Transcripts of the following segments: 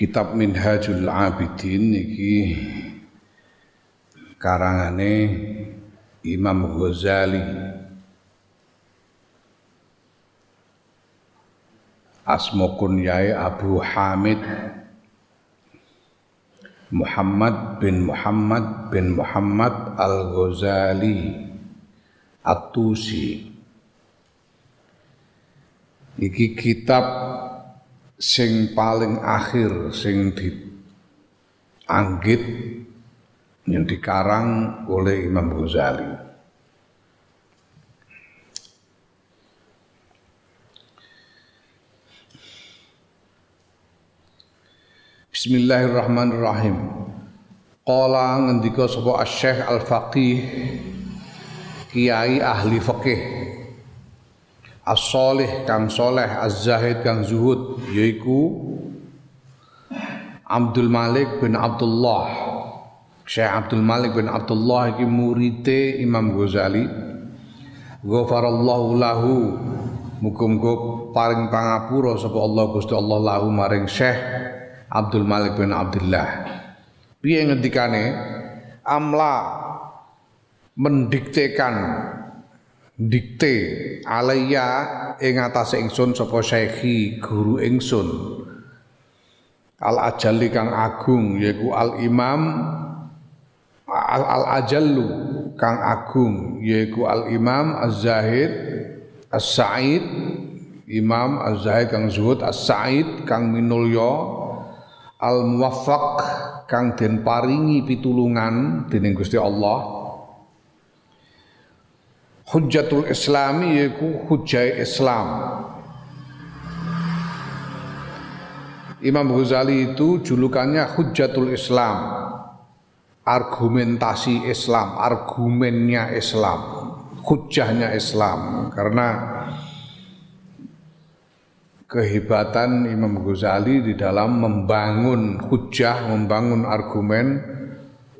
Kitab Minhajul Abidin iki karangane Imam Ghazali. Asma kunyai Abu Hamid. Muhammad bin Muhammad bin Muhammad Al-Ghazali At-Tusi. Iki kitab sing paling akhir sing dianggit yang dikarang oleh Imam Ghazali. Bismillahirrahmanirrahim. Qala ngendika sapa Asy-Syaikh Al-Faqih Kiai ahli fikih as-solih kang soleh az-zahid kang zuhud yaiku Abdul Malik bin Abdullah. Syekh Abdul Malik bin Abdullah iki murite Imam Ghazali. Ghafarallahu lahu. Muga-muga paring pangapura sapa Allah Gusti Allah lahu maring Syekh Abdul Malik bin Abdullah. Piye ngendikane? Amla mendiktekan dikte alaiya ing atase ingsun sapa syekhi guru ingsun. Al ajali kang agung yaiku al imam al al ajallu kang agung yaiku al imam az zahid as said imam az zahid kang zuhud as said kang minulya al muwaffaq kang den paringi pitulungan dening Gusti Allah Hujjatul Islami yaiku hujjah Islam. Imam Ghazali itu julukannya Hujjatul Islam. Argumentasi Islam, argumennya Islam, hujjahnya Islam karena kehebatan Imam Ghazali di dalam membangun hujjah, membangun argumen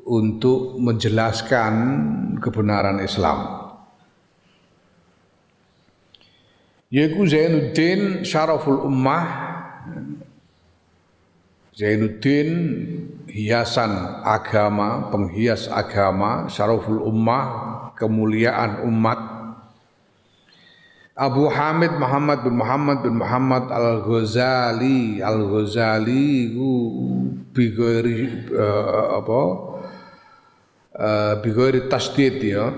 untuk menjelaskan kebenaran Islam. Yaiku Zainuddin Syaraful Ummah Zainuddin hiasan agama, penghias agama, Syaraful Ummah, kemuliaan umat. Abu Hamid Muhammad bin Muhammad bin Muhammad Al-Ghazali Al-Ghazali ku bigori uh, apa uh, bigori tasdid ya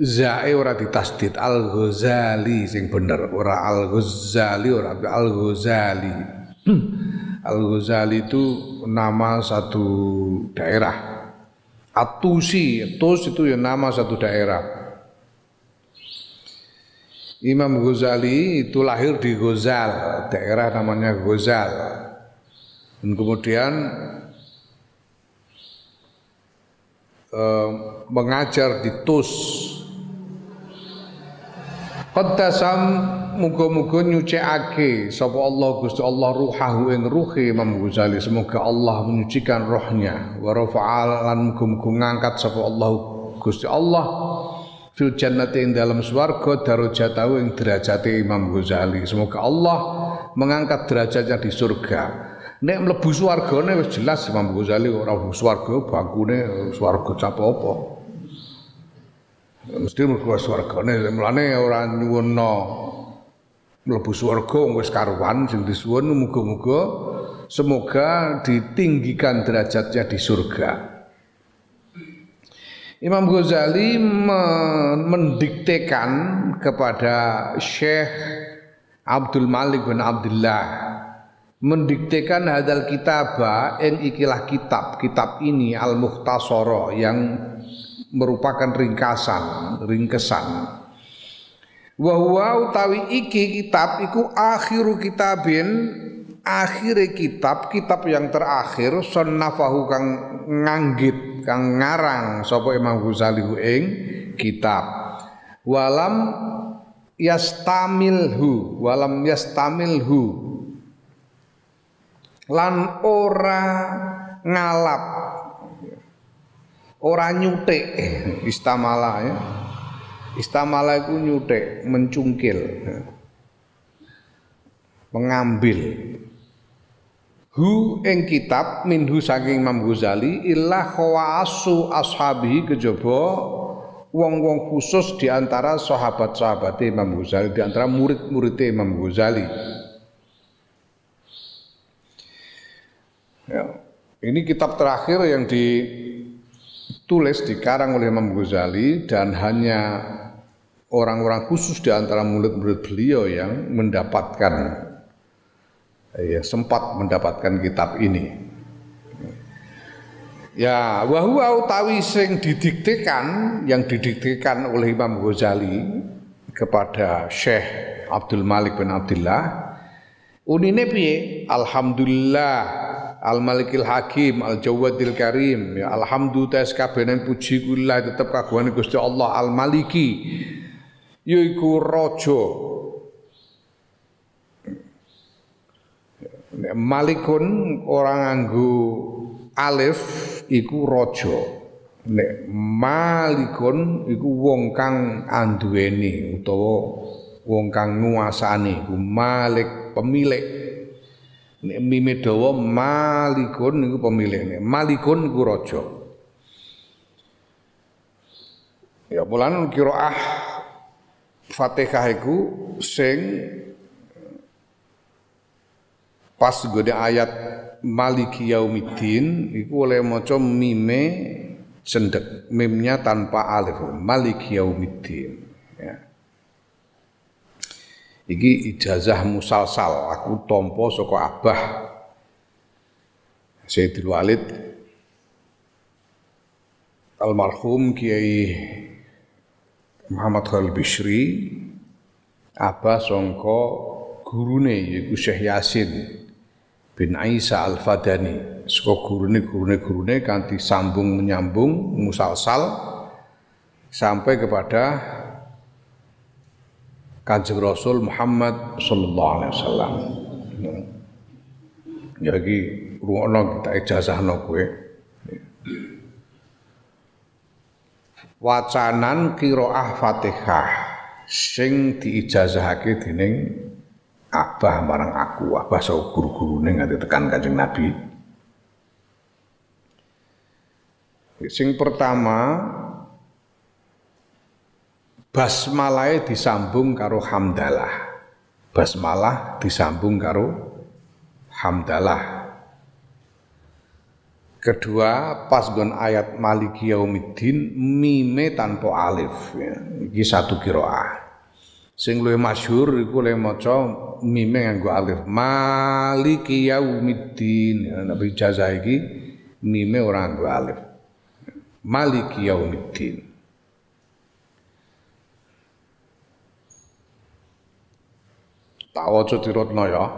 Zae ora ditasdid Al Ghazali sing bener ora Al Ghazali ora Al Ghazali. Al Ghazali itu nama satu daerah. Atusi, Tus itu ya nama satu daerah. Imam Ghazali itu lahir di Ghazal, daerah namanya Ghazal. Dan kemudian eh, mengajar di Tus Qaddasam muga-muga nyucikake sapa Allah Gusti Allah ruhahu ing ruhi Imam Ghazali. Semoga Allah menyucikan rohnya. Wa rafa'al lan muga-muga ngangkat sapa Allah Gusti Allah. Fil jannati ing dalam swarga darajatahu ing derajate Imam Ghazali. Semoga Allah mengangkat derajatnya di surga. Nek mlebu swargane wis jelas Imam Ghazali ora mlebu swarga bangkune swarga cap apa mesti mlebu swargane. Mulane ora nyuwunno mlebu swarga wis karuan sing disuwun muga-muga semoga ditinggikan derajatnya di surga. Imam Ghazali mendiktekan kepada Syekh Abdul Malik bin Abdullah mendiktekan hadal kitabah en ikilah kitab. Kitab ini al muhtasara yang merupakan ringkasan, ringkesan. Wa huwa utawi iki kitab iku akhiru kitabin akhire kitab kitab yang terakhir sunnafahu kang nganggit kang ngarang sapa Imam Ghazali ing kitab walam yastamilhu walam yastamilhu lan ora ngalap ora nyutik istamala ya istamala itu nyutik mencungkil mengambil hu ing kitab minhu saking Imam Ghazali illa khawasu ashabi kejaba wong-wong khusus di antara sahabat-sahabat Imam Ghazali, di antara murid-murid Imam Ghazali. Ya. Ini kitab terakhir yang ditulis dikarang oleh Imam Ghazali dan hanya orang-orang khusus di antara murid-murid beliau yang mendapatkan ya sempat mendapatkan kitab ini. Ya, wahwa utawi sing didiktekan yang didiktekan oleh Imam Ghazali kepada Syekh Abdul Malik bin Abdullah unine piye? Alhamdulillah Al Malikil Hakim Al Jawadil Karim. Ya alhamdulillah kabehane puji kula tetep kagungane Gusti Allah. Al Maliki yaiku raja. Malikun orang nganggo alif iku raja. Nek malikun iku wong kang anduweni utawa wong kang nguasani iku malik pemilik mime dawa malikun iku pemilik nek malikun iku raja ya bulan qiraah Fatihah iku sing pas gede ayat Maliki Yaumiddin iku oleh maca mime cendek mimnya tanpa alif Maliki Yaumiddin ya. Iki ijazah musalsal aku tompo saka abah. Sayyidul Walid. Almarhum Kiai Muhammad Khalil Bishri. Abah songko gurune yaiku Syekh Yasin bin Isa Al-Fadani. Saka gurune gurune gurune kanthi sambung menyambung musalsal sampai kepada Kanjeng Rasul Muhammad sallallahu alaihi wasallam. Ya iki rungokno kita ijazahno kowe. Wacanan qiraah Fatihah sing diijazahake dening abah marang aku abah sau guru-gurune nganti tekan kanjeng Nabi sing pertama basmalah disambung karo hamdalah. Basmalah disambung karo hamdalah. Kedua, pas gon ayat Maliki Yaumiddin mime tanpa alif. Ya. Iki satu kiroah. Sing luwih masyhur iku le maca mime nganggo alif. Maliki yaumiddin. Nabi ijazah iki mime ora nganggo alif. Maliki yaumiddin tak waca tirotno ya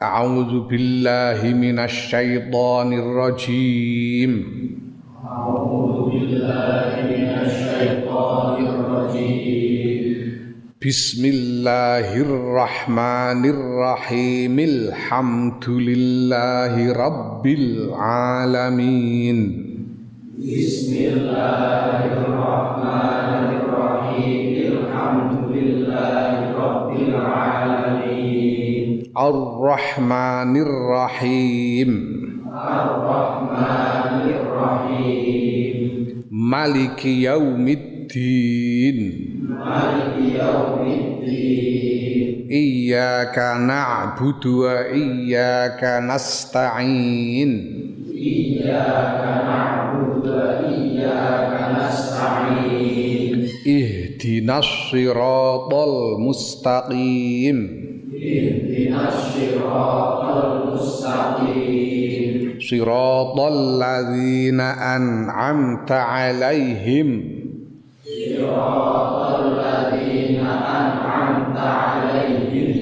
A'udzu billahi minasy syaithanir rajim A'udzu billahi minasy syaithanir rajim Bismillahirrahmanirrahim Alhamdulillahi Rabbil Alamin Bismillahirrahmanirrahim Ar-Rahmanirrahim. Ar-Rahmanirrahim. Maliki Yaumiddin. Maliki yaumiddin. Iyyaka na'budu wa iyyaka nasta'in. Iyyaka اهدنا الصراط المستقيم. اهدنا الصراط المستقيم صراط الذين أنعمت عليهم صراط الذين أنعمت عليهم.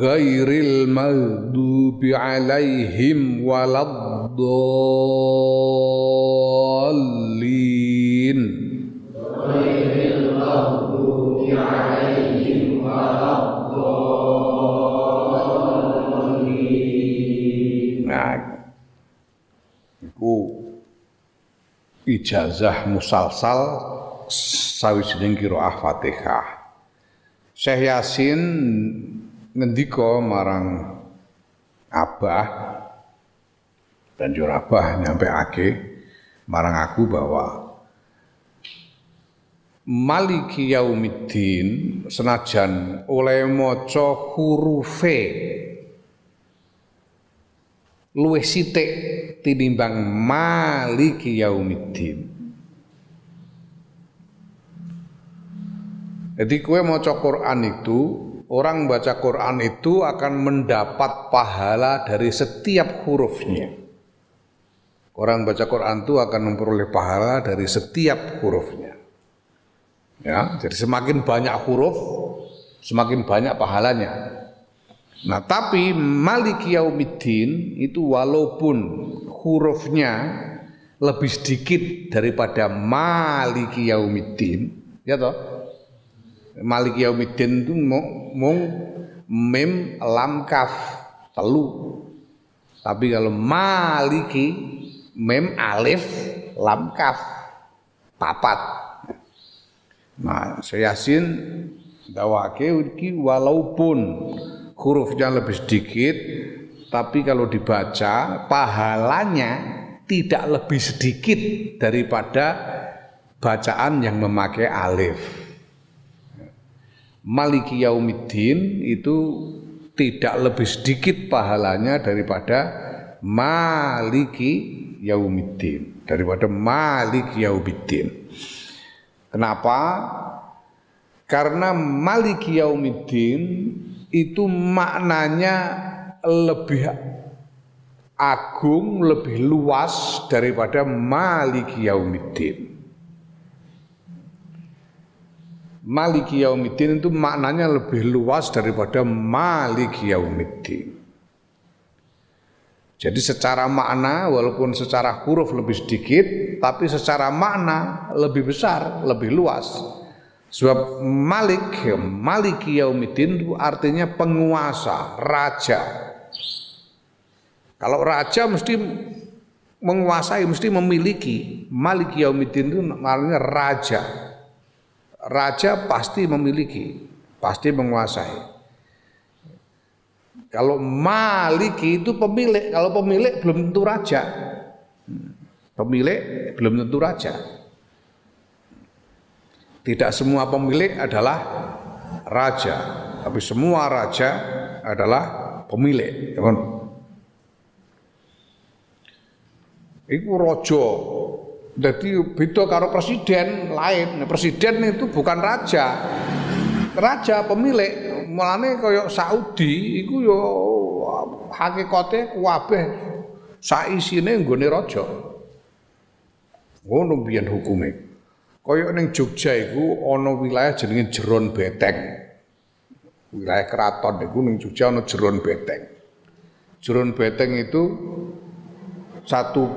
غير المغضوب عليهم ولا الضالين. Ijazah musalsal sawijining qiraah Fatihah. Syekh Yasin ngendika marang Abah dan jur Abah nyampe ake marang aku bahwa Maliki Yaumiddin senajan oleh maca hurufe luwih sithik tinimbang Maliki Yaumiddin Jadi kue maca Quran itu orang baca Quran itu akan mendapat pahala dari setiap hurufnya. Orang baca Quran itu akan memperoleh pahala dari setiap hurufnya. Ya, jadi semakin banyak huruf, semakin banyak pahalanya. Nah, tapi Maliki Yaumiddin itu walaupun hurufnya lebih sedikit daripada Maliki Yaumiddin, ya toh? Malik Yaumiddin itu mung mim lam kaf telu. Tapi kalau Maliki mim alif lam kaf papat. Nah, saya Yasin dawake walaupun hurufnya lebih sedikit tapi kalau dibaca pahalanya tidak lebih sedikit daripada bacaan yang memakai alif. Maliki Yaumiddin itu tidak lebih sedikit pahalanya daripada Maliki Yaumiddin daripada Maliki Yaumiddin. Kenapa? Karena Maliki Yaumiddin itu maknanya lebih agung, lebih luas daripada Maliki Yaumiddin. Maliki Yaumiddin itu maknanya lebih luas daripada Maliki Yaumiddin. Jadi secara makna walaupun secara huruf lebih sedikit tapi secara makna lebih besar, lebih luas. Sebab Malik, Maliki Yaumiddin itu artinya penguasa, raja. Kalau raja mesti menguasai, mesti memiliki. Maliki Yaumiddin itu artinya raja raja pasti memiliki, pasti menguasai. Kalau maliki itu pemilik, kalau pemilik belum tentu raja. Pemilik belum tentu raja. Tidak semua pemilik adalah raja, tapi semua raja adalah pemilik. Iku rojo jadi beda karo presiden lain. Nah, presiden itu bukan raja. Raja pemilik. Mulane kaya Saudi iku yo hakikate kuwabeh saisine nggone raja. Ngono biyen hukume. Kaya ning Jogja iku ana wilayah jenenge Jeron Beteng. Wilayah keraton iku ning Jogja ana Jeron Beteng. Jeron Beteng itu satu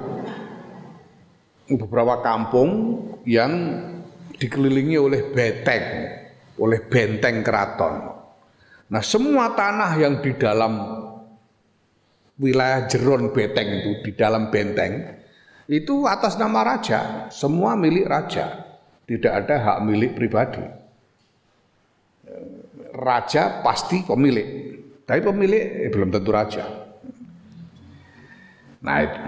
beberapa kampung yang dikelilingi oleh benteng, oleh benteng keraton. Nah, semua tanah yang di dalam wilayah Jeron Beteng itu di dalam benteng itu atas nama raja, semua milik raja. Tidak ada hak milik pribadi. Raja pasti pemilik, tapi pemilik eh, belum tentu raja. Nah, itu.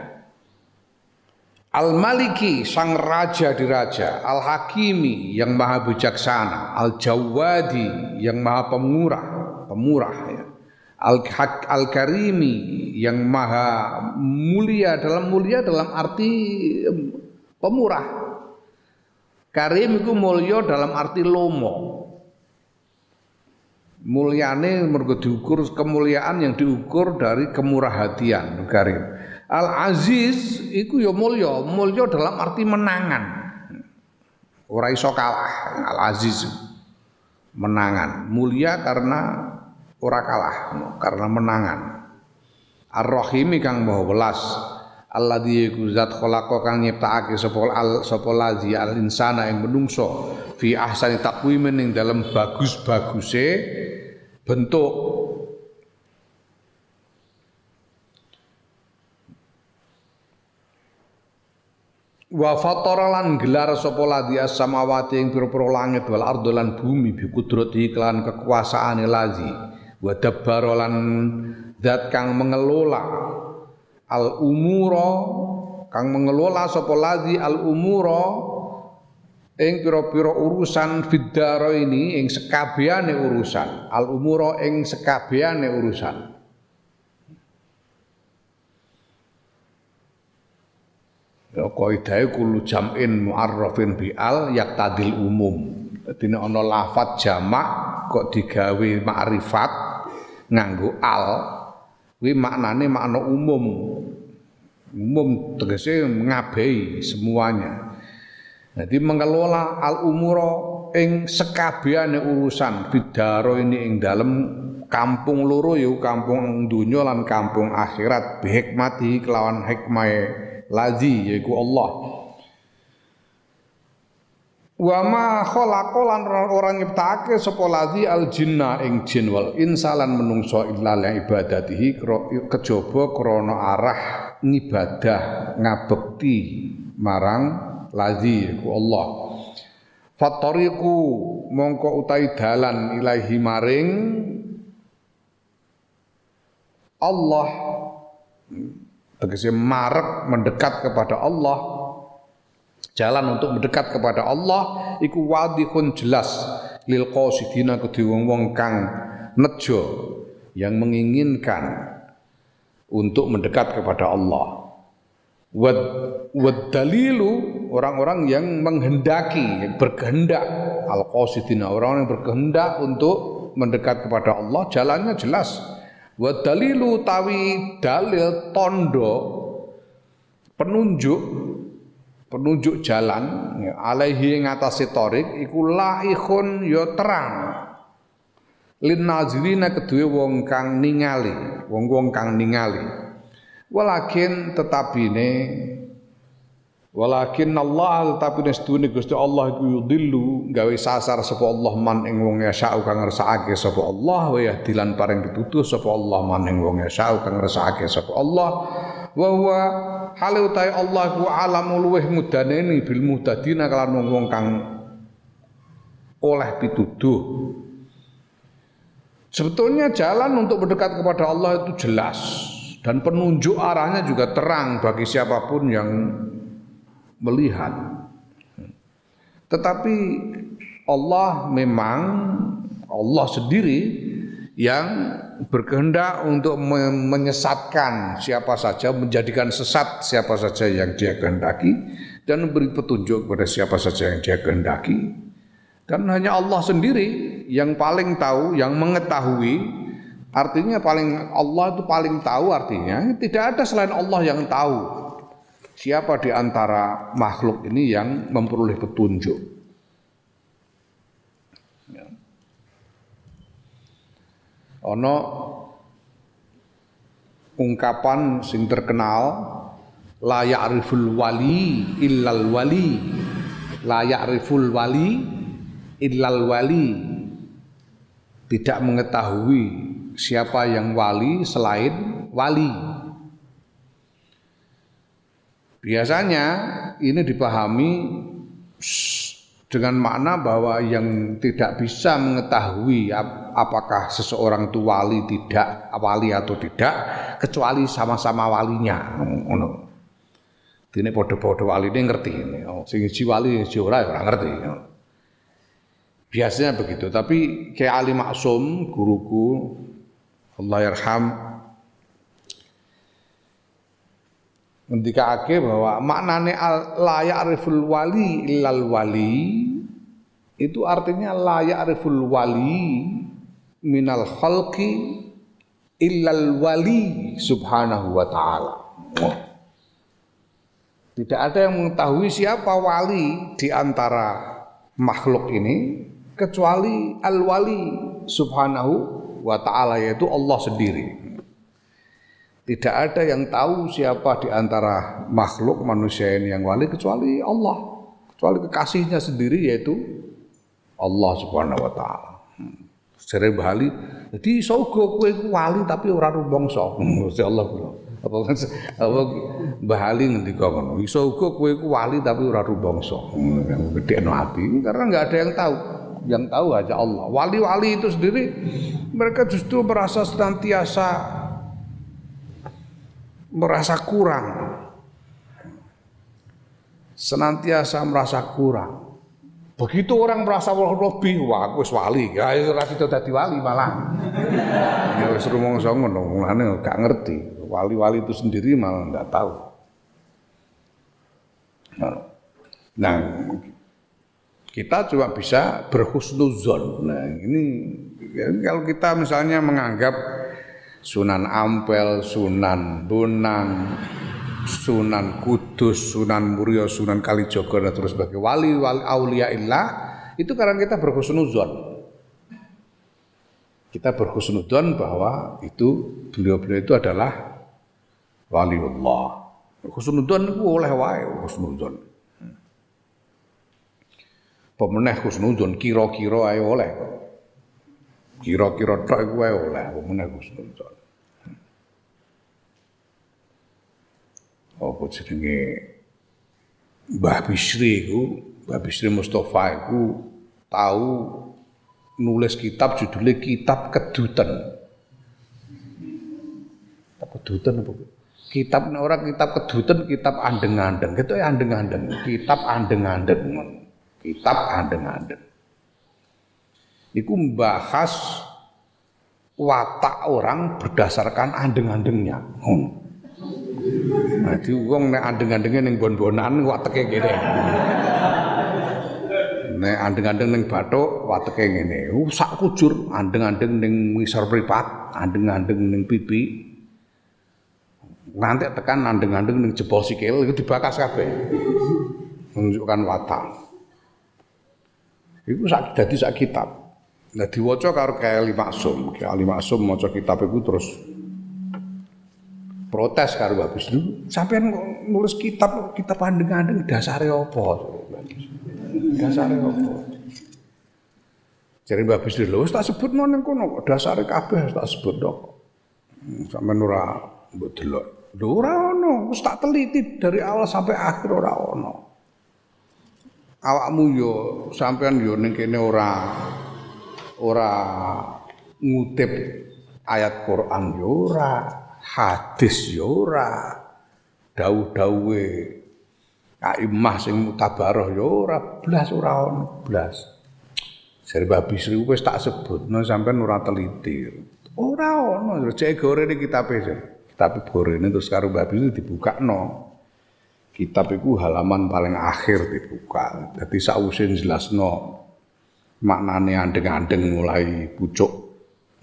Al-Maliki sang raja di raja, Al-Hakimi yang maha bijaksana, Al-Jawadi yang maha pemurah, pemurah ya. Al-Karimi yang maha mulia dalam mulia dalam arti pemurah. Karim itu mulia dalam arti lomo. Mulyane mergo diukur kemuliaan yang diukur dari kemurah hatian karim. Al Aziz iku ya mulya, mulya dalam arti menangan. Ora iso kalah Al Aziz. Menangan, mulia karena ora kalah karena menangan Ar-Rahimi kang maha welas alladzi iku zat khalaqa kang nyiptakake sapa al sapa lazi al insana ing menungso. Fi ahsani taqwimin ing dalam bagus-baguse bentuk. Wa fatara lan gelar sapa ladhi as-samawati ing pira-pira langit wal ardo lan bumi bi kudrati kelan kekuasaane lazi. Wa dabbara zat kang mengelola al umura kang mengelola sapa ladhi al umura ing pira-pira urusan fiddaro ini ing sekabehane urusan al umura ing sekabehane urusan Ya kaidahe kulo jam'in mu'arrafin bi al tadil umum. Dadi ana lafat jamak kok digawe makrifat nganggo al kuwi maknane makna umum. Umum tegese ngabehi semuanya. Jadi mengelola al umuro ing sekabehane urusan bidaro ini ing dalem kampung loro ya kampung dunya lan kampung akhirat bihikmati kelawan hikmahe lazi yaiku Allah wa ma khalaqa lan ora nyiptake sapa lazi al jinna ing jin wal insalan menungso illa li ibadatihi kejaba krana arah ngibadah ngabekti marang lazi yaiku Allah. Fatoriku mongko utai dalan ilahi maring Allah. Tegese marek mendekat kepada Allah jalan untuk mendekat kepada Allah iku wadihun jelas lil qasidina kedhe wong-wong kang nejo yang menginginkan untuk mendekat kepada Allah. Wad, wad dalilu orang-orang yang menghendaki yang berkehendak al qasidina orang-orang yang berkehendak untuk mendekat kepada Allah jalannya jelas. Wa dalilu tawi dalil tondo penunjuk penunjuk jalan ya, alaihi ing atase torik iku laikun ya terang. Lin nazirina kedue wong kang ningali wong-wong kang ningali. Walakin tetapine Walakin Allah tetapi nestune Gusti Allah iku yudillu gawe sasar sapa Allah man ing wong yasau kang ngersakake sapa Allah wa yahdilan paring pitutuh sapa Allah man ing wong yasau kang ngersakake sapa Allah wa huwa halu utai Allah ku alamu luweh mudaneni bil muhtadina kalan wong-wong kang oleh pituduh Sebetulnya jalan untuk mendekat kepada Allah itu jelas dan penunjuk arahnya juga terang bagi siapa pun yang melihat. Tetapi Allah memang Allah sendiri yang berkehendak untuk menyesatkan siapa saja, menjadikan sesat siapa saja yang dia kehendaki dan memberi petunjuk kepada siapa saja yang dia kehendaki. Dan hanya Allah sendiri yang paling tahu, yang mengetahui artinya paling Allah itu paling tahu artinya tidak ada selain Allah yang tahu siapa di antara makhluk ini yang memperoleh petunjuk. Ono ungkapan sing terkenal la ya'riful wali illal wali. La ya'riful wali illal wali. Tidak mengetahui siapa yang wali selain wali. Biasanya ini dipahami dengan makna bahwa yang tidak bisa mengetahui apakah seseorang itu wali tidak wali atau tidak kecuali sama-sama walinya ngono. Dene padha-padha waline ngerti. Oh, sing siji wali sing ora ora ngerti. Biasanya begitu, tapi kayak Ali Maksum guruku Allah yarham ngendikake bahwa maknane layak ariful wali illal wali itu artinya layak ariful wali minal khalqi illal wali subhanahu wa ta'ala. Tidak ada yang mengetahui siapa wali di antara makhluk ini kecuali al-wali subhanahu wa taala yaitu Allah sendiri. Tidak ada yang tahu siapa di antara makhluk manusia ini yang wali kecuali Allah. Kecuali kekasihnya sendiri yaitu Allah Subhanahu wa taala. Sering Bali, jadi sogo kue wali tapi ora rumangsa. Gusti Allah bilang. Apa apa Bahali ngendika ngono. Iso uga kowe wali tapi ora rumangsa. Gedekno ati karena enggak ada yang tahu. Yang tahu aja Allah. Wali-wali itu sendiri mereka justru merasa senantiasa merasa kurang. Senantiasa merasa kurang. Begitu orang merasa lebih, wah aku wali, ya ora itu dadi wali malah. Ya wis rumangsa ngono, mulane gak ngerti wali-wali itu sendiri malah nggak tahu. Nah, kita cuma bisa berhusnuzon. Nah, ini kalau kita misalnya menganggap Sunan Ampel, Sunan Bonang, Sunan Kudus, Sunan Muria, Sunan Kalijogo dan terus sebagai wali-wali aulia illah itu karena kita berhusnuzon. Kita berhusnuzon bahwa itu beliau-beliau itu adalah waliullah. Husnudzon itu oleh wae husnudzon. Pemeneh husnudzon kira-kira ae oleh. Kira-kira tok iku wae oleh pemeneh husnudzon. Apa jenenge Mbah Bisri iku, Mbah Bisri Mustafa iku tahu nulis kitab judulnya Kitab Kedutan. Kitab Kedutan apa? kitab orang kitab kedutan kitab andeng-andeng gitu ya andeng-andeng kitab andeng-andeng kitab andeng-andeng Iku membahas watak orang berdasarkan andeng-andengnya. Hmm. Nah, di wong nek andeng-andenge ning bon-bonan wateke ngene. Nek andeng-andeng ning bathuk wateke. Uh, sak kujur andeng-andeng ning ngisor pripat, andeng-andeng ning pipi, nganti tekan nandeng-nandeng ning jebol sikil itu dibakas kabeh. Menunjukkan watak. Iku sak dadi sak kitab. Nah diwaca karo Ali Maksum. Ali Maksum maca kitab iku terus protes karo dulu. Sampean nulis kitab kitab andeng-andeng dasare apa? Dasare apa? Jadi Mbak Bisri lho, tak sebut nang kono dasare kabeh tak sebut dok. Sampe ora mbok delok. Lho ono, wis tak teliti dari awal sampai akhir ora ono. Awakmu yo sampean yo ning kene ora ora ngutip ayat Quran yo ora, hadis yo ora, dawuh-dawuhe kaimah sing mutabaroh yo ora blas ora ono blas. Serba bisri wis tak sebutno sampean ora teliti. Ora ono, cek gore iki kitabe. Tapi ini terus karo itu dibuka no. Kitab itu halaman paling akhir dibuka. Jadi sausin jelas no. Maknane andeng-andeng mulai pucuk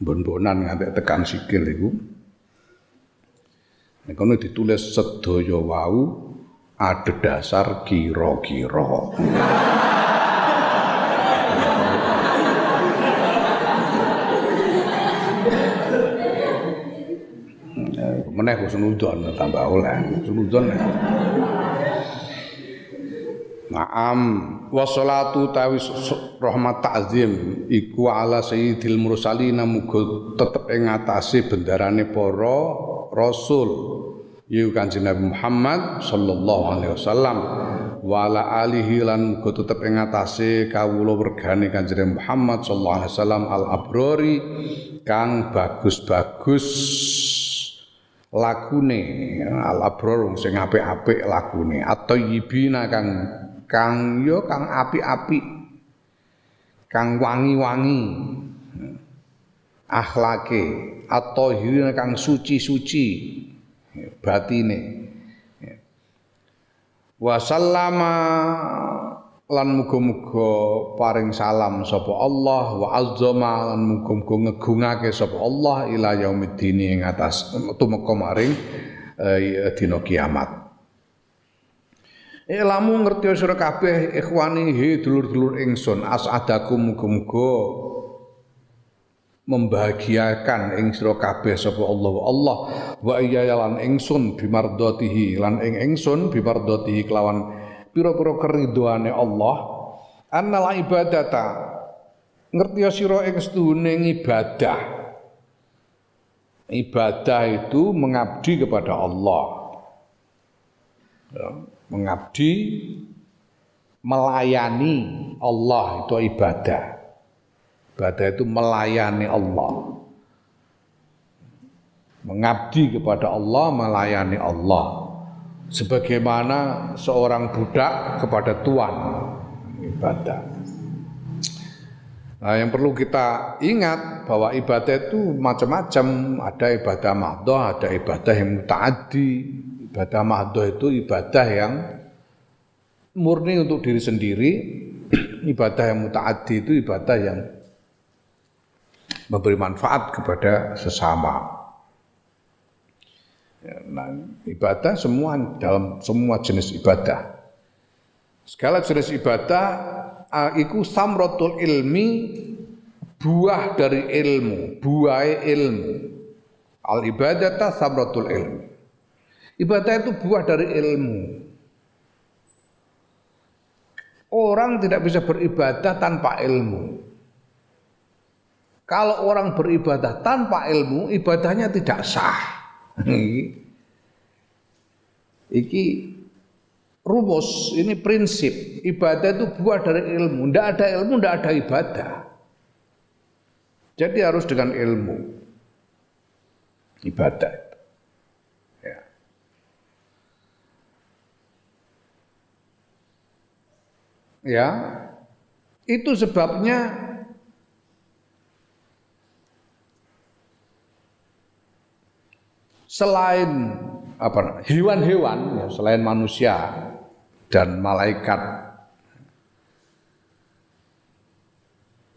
bon-bonan nganti tekan sikil itu. Nek kono ditulis sedaya wau ada dasar kira-kira. meneh husnudzon tambah oleh husnudzon Naam. Wassalatu tawi rahmat ta'zim. Iku ala sayyidil mursalin muga tetep ing ngatasé bendarane para rasul. Yu Kanjeng Nabi Muhammad sallallahu alaihi wasallam. Wa ala alihi lan muga tetep ing ngatasé kawula wergane Kanjeng Muhammad sallallahu alaihi wasallam al abrori kang bagus-bagus lagune al abror sing apik-apik lagune atau yibina kang kang yo kang apik-apik. Kang wangi-wangi. Akhlake. Atau kang suci-suci. Batine. Wa sallama lan muga-muga paring salam sapa Allah wa azzama lan muga-muga ngegungake sapa Allah ila yaumiddin ing atas tumeka maring uh, dina kiamat. Ilamu ngerti sira kabeh ikhwani he dulur-dulur ingsun. Asadakum muga-muga membahagiakan ing sira kabeh sapa Allah. Allah wa iya lan ingsun bimardatihi lan ing ingsun bimardatihi kelawan pira-pira keridhoane Allah. Annal ibadata ngerti sira ing sedune ibadah ibadah itu mengabdi kepada Allah. Ya, mengabdi melayani Allah itu ibadah Ibadah itu melayani Allah. Mengabdi kepada Allah, melayani Allah. Sebagaimana seorang budak kepada tuan. Ibadah. Nah, yang perlu kita ingat bahwa ibadah itu macam-macam. Ada ibadah mahdoh, ada ibadah yang mutaaddi. Ibadah mahdoh itu ibadah yang murni untuk diri sendiri. ibadah yang mutaaddi itu ibadah yang memberi manfaat kepada sesama. Ya, nah, ibadah semua dalam semua jenis ibadah. Segala jenis ibadah iku samrotul ilmi buah dari ilmu, buah ilmu. Al ibadata samrotul ilmi. Ibadah itu buah dari ilmu. Orang tidak bisa beribadah tanpa ilmu. Kalau orang beribadah tanpa ilmu, ibadahnya tidak sah. Iki rumus, ini prinsip. Ibadah itu buah dari ilmu. Tidak ada ilmu, tidak ada ibadah. Jadi harus dengan ilmu. Ibadah. Ya. Itu sebabnya selain apa hewan-hewan ya, selain manusia dan malaikat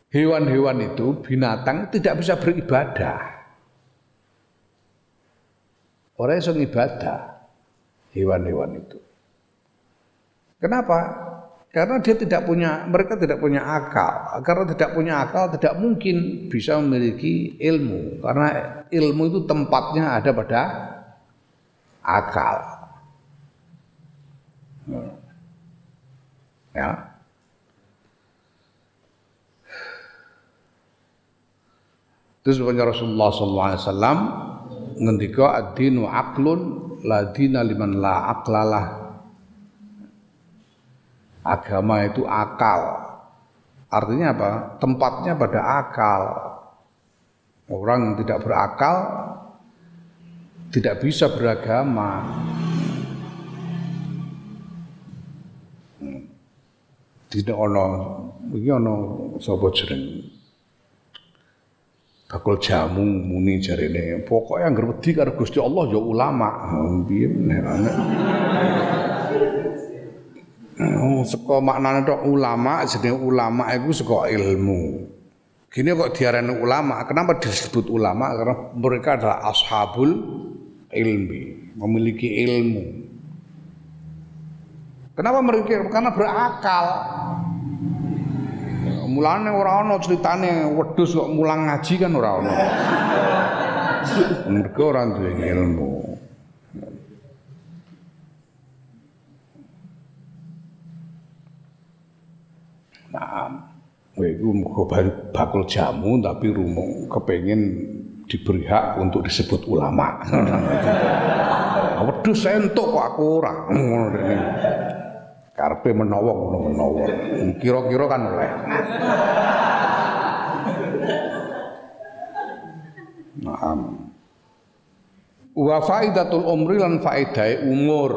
hewan-hewan itu binatang tidak bisa beribadah. Orang yang ibadah hewan-hewan itu. Kenapa karena dia tidak punya mereka tidak punya akal karena tidak punya akal tidak mungkin bisa memiliki ilmu karena ilmu itu tempatnya ada pada akal. Ya. Terus sebenarnya Rasulullah SAW ngendika ad-dinu aqlun la dina liman la aqlalah. Agama itu akal. Artinya apa? Tempatnya pada akal. Orang yang tidak berakal tidak bisa beragama. Tidak ono iki ono sapa jeneng bakul jamu muni jarene pokoknya yang wedi karo Gusti Allah ya ulama piye nek Oh, saka maknane tok ulama jenenge ulama iku saka ilmu. Gini kok diarani ulama. Kenapa disebut ulama? Karena mereka adalah ashabul ilmi, memiliki ilmu. Kenapa mereka? Karena berakal. Mulane ora ana critane wedhus kok mulang ngaji kan ora ana. Mereka ora duwe ilmu. Nah, Iku muga bakul jamu tapi rumong kepengen diberi hak untuk disebut ulama. Wedhus entuk kok aku ora. Karpe menawa ngono menawa. Kira-kira kan oleh. Naam. Wa faidatul umri lan faedahe umur.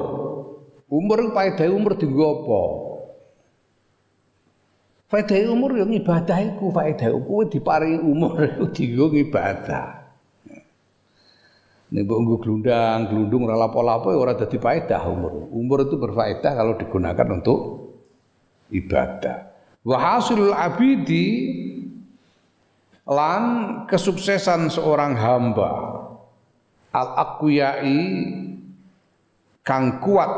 Umur faedahe umur dienggo apa? Faedah umur yang ibadah iku faedah kowe diparingi umur iku dienggo ibadah. Nek mbok nggo glundang, glundung ora lapo-lapo ya ora dadi faedah umur. Umur itu berfaedah kalau digunakan untuk ibadah. Wa hasilul abidi lan kesuksesan seorang hamba al aqwiyai kang kuat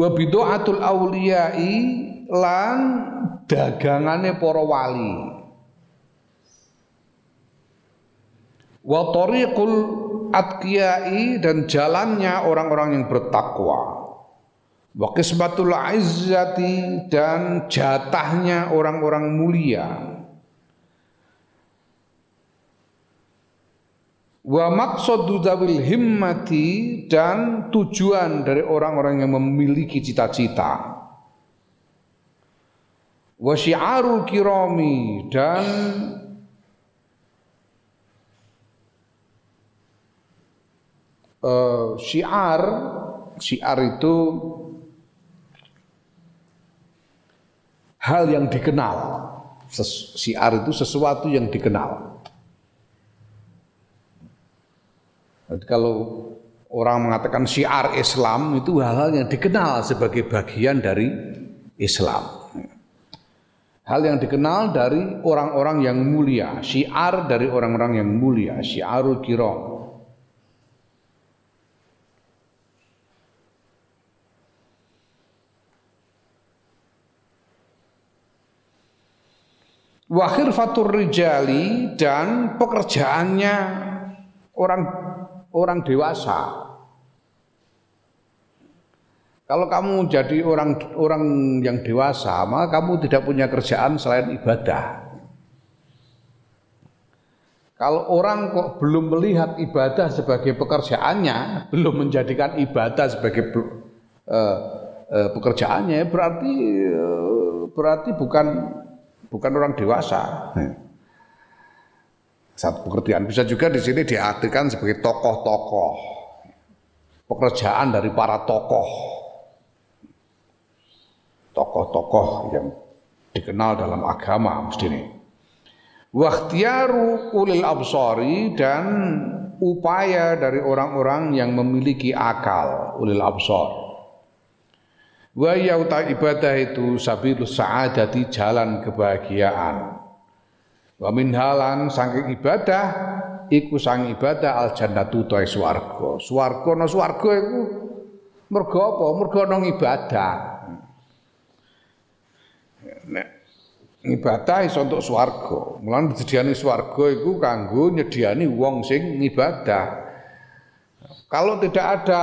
wa bidaatul auliyai lan dagangane para wali. Wa tariqul atqiyai dan jalannya orang-orang yang bertakwa. Wa qismatul izzati dan jatahnya orang-orang mulia wa maqsadu dzawil himmati dan tujuan dari orang-orang yang memiliki cita-cita. Wa syiarul kirami dan uh, syiar syiar itu hal yang dikenal. Ses, syiar itu sesuatu yang dikenal Jadi kalau orang mengatakan syiar Islam itu hal-hal yang dikenal sebagai bagian dari Islam. Hal yang dikenal dari orang-orang yang mulia, syiar dari orang-orang yang mulia, syiarul kiram. Wakhir fatur rijali dan pekerjaannya orang orang dewasa. Kalau kamu jadi orang orang yang dewasa, maka kamu tidak punya kerjaan selain ibadah. Kalau orang kok belum melihat ibadah sebagai pekerjaannya, belum menjadikan ibadah sebagai uh, uh, pekerjaannya, berarti uh, berarti bukan bukan orang dewasa. Hmm satu pekerjaan. Bisa juga di sini diartikan sebagai tokoh-tokoh. Pekerjaan dari para tokoh. Tokoh-tokoh yang dikenal dalam agama mesti ini. Wakhtiaru ulil absari dan upaya dari orang-orang yang memiliki akal ulil absar. Wa ibadah itu sabilus sa'adati jalan kebahagiaan. Wa min halan saking ibadah iku sang ibadah al jannatu ta swarga. Swarga no swarga iku mergo apa? Mergo ana ibadah. Nek ibadah iso untuk swarga. Mulane disediani swarga iku kanggo nyediani wong sing ngibadah. Kalau tidak ada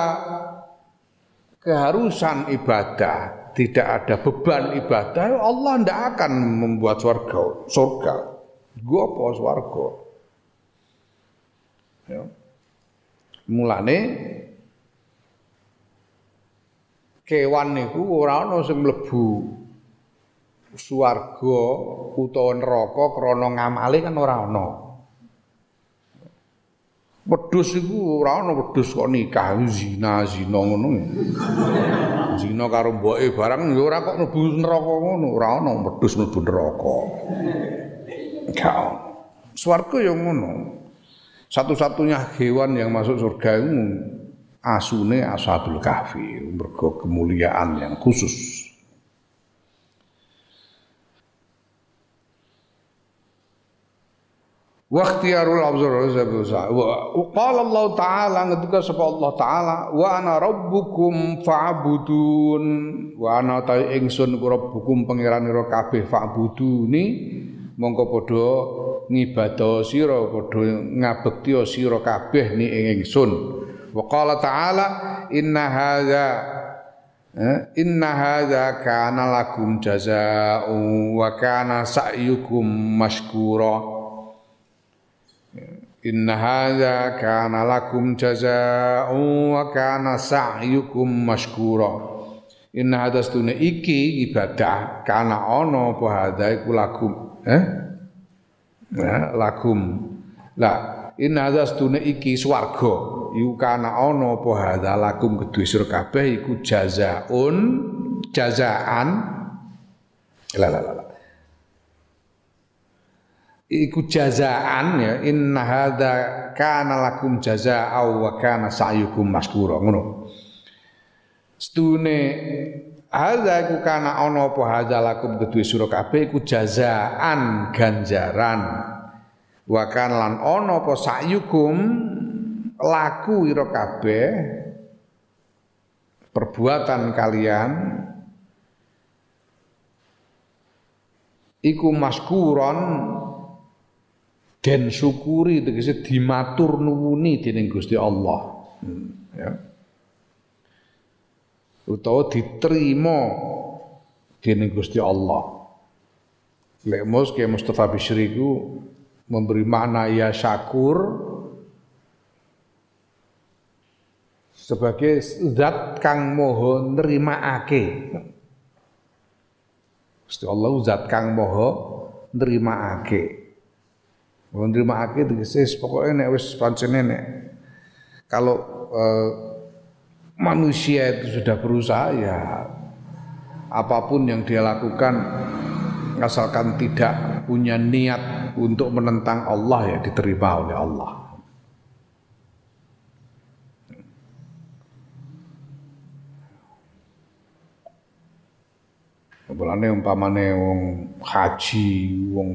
keharusan ibadah, tidak ada beban ibadah, Allah tidak akan membuat surga. surga. Gua apa swarga? Ya. Mulane kewan niku ora ana sing mlebu swarga utawa neraka krana ngamale kan ora ana. Wedhus iku ora ana wedhus kok nikah zina zina ngono. Zina karo mboke barang ya ora kok mlebu neraka ngono, ora ana wedhus mlebu neraka. Gak Swarga yang ngono. Satu-satunya hewan yang masuk surga itu asune ashabul kahfi, mergo kemuliaan yang khusus. wa ikhtiyarul abzar qala Allah taala ngendika sapa Allah taala wa ana rabbukum fa'budun wa ana ta ingsun rabbukum pangeranira kabeh fa'buduni mongko padha ngibadah sira padha ngabekti sira kabeh ni ing ingsun. Wa qala ta'ala inna hadza eh, inna hadza kana lakum jazaa'un wa kana sa'yukum mashkura. Inna hadza kana lakum jazaa'un wa kana sa'yukum mashkura. Inna hadza iki ibadah kana ana apa hadza iku lakum eh? Nah, lakum lah inna hadza stune iki swarga. Iku kana ana apa hadza lakum kedue sira kabeh iku jazaun jazaan. La la la iku jazaan ya inna hadza kana lakum jazaa'u wa kana sa'yukum maskura ngono. Stune Hadza iku kana ana apa hadza lakum kedue sira kabeh iku jazaan ganjaran. Wa kan lan ana apa sakyukum laku ira kabeh perbuatan kalian iku maskuron den syukuri tegese dimatur nuwuni dening Gusti Allah. Hmm, ya. Utawa diterima dening Gusti Allah. Lek mus ke Mustafa Bishri ku memberi makna ya syakur sebagai zat kang moho nerimaake. Gusti Allah zat kang moho nerimaake. Moho nerimaake tegese pokoknya nek wis pancene nek kalau eh, manusia itu sudah berusaha ya apa pun yang dia lakukan asalkan tidak punya niat untuk menentang Allah ya diterima oleh Allah. Mulane umpamane wong haji, wong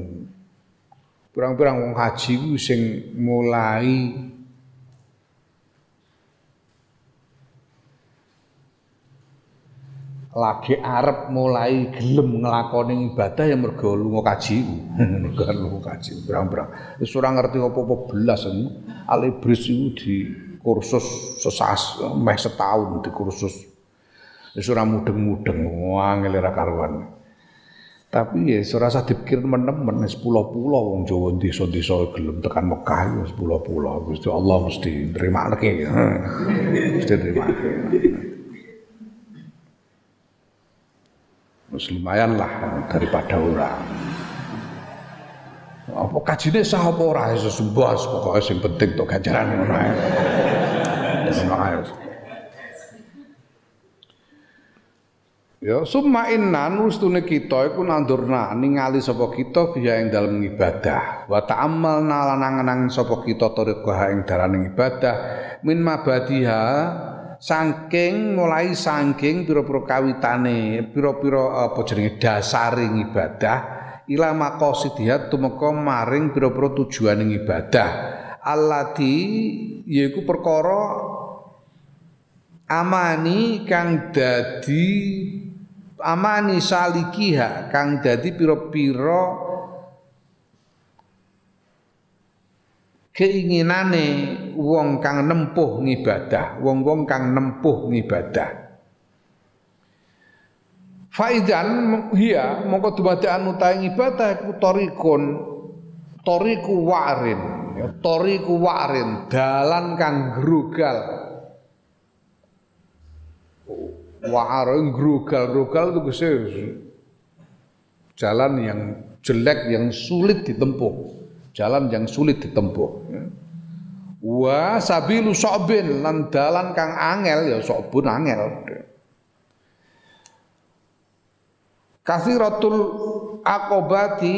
pirang-pirang wong haji ku sing mulai lagi arep mulai gelem nglakoni ibadah ya mergo lunga kaji. mergo lunga kaji pirang-pirang. Wis ora ngerti apa-apa belas Al Ibris iku di kursus sesas meh setahun di kursus Wis ora mudeng-mudeng, angel ora karuan. Tapi ya ora usah dipikir menem-men wis pulau-pulau wong Jawa desa-desa gelem tekan Mekah wis pulau-pulau. Gusti Allah mesti nrimakake. Mesti nrimakake. Wis lumayan lah daripada orang. Apa kajine sah apa ora iso sembah pokoke sing penting tok ganjaran ngono ae. Ae. Ya summa inna nustune kita iku nandurna ningali sapa kita fiya ing dalem ibadah wa ta'ammalna lan nangen sapa kita tariqah ing dalem ibadah min mabadiha saking mulai saking pira-pira kawitane pira-pira apa jenenge dasaring ibadah ila maqasidihat tumeka maring pira-pira tujuaning ibadah. Allati yaiku perkara amani kang dadi amani salikiha kang dadi pira-pira keinginane wong kang nempuh ngibadah, wong-wong kang nempuh ngibadah. Faidan hiya mongko dumadakan utahe ibadah iku torikun toriku warin ya toriku warin dalan kang grugal Wa'ara grugal-grugal itu kese jalan yang jelek yang sulit ditempuh jalan yang sulit ditempuh. Wa sabilu sobin lan dalan kang angel ya sobun angel. Kasiratul akobati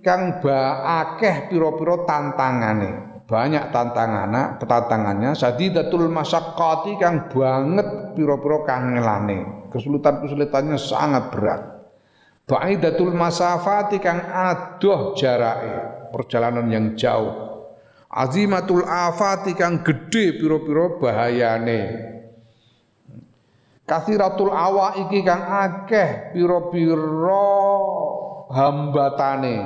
kang ba akeh pira-pira tantangane. Banyak tantangannya, tantangannya sadidatul masyaqqati kang banget pira-pira kangelane. Kesulitan-kesulitannya sangat berat. Ba'idatul masafati kang adoh jarake, perjalanan yang jauh. Azimatul afati kang gede pira-pira bahayane. Kasiratul awa iki kang akeh pira-pira hambatane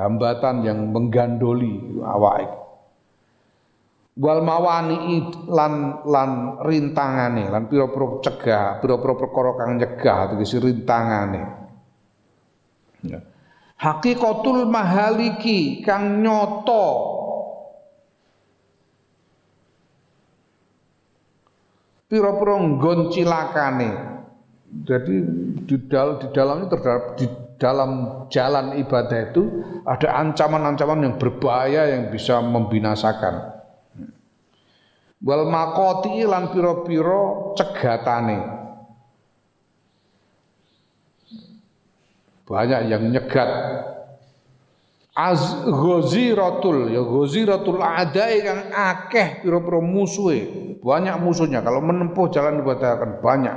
hambatan yang menggandoli awak wal mawani lan lan rintangane lan pira-pira cegah pira-pira perkara kang nyegah tegese rintangane ya hakikatul mahaliki kang nyoto pira-pira nggon cilakane jadi di, dal, di dalamnya terdapat di dalam jalan ibadah itu ada ancaman-ancaman yang berbahaya yang bisa membinasakan. Wal makoti lan piro-piro cegatane. Banyak yang nyegat. Az ghaziratul ya ghaziratul adai kang akeh piro-piro musuhe. Banyak musuhnya. Kalau menempuh jalan ibadah akan banyak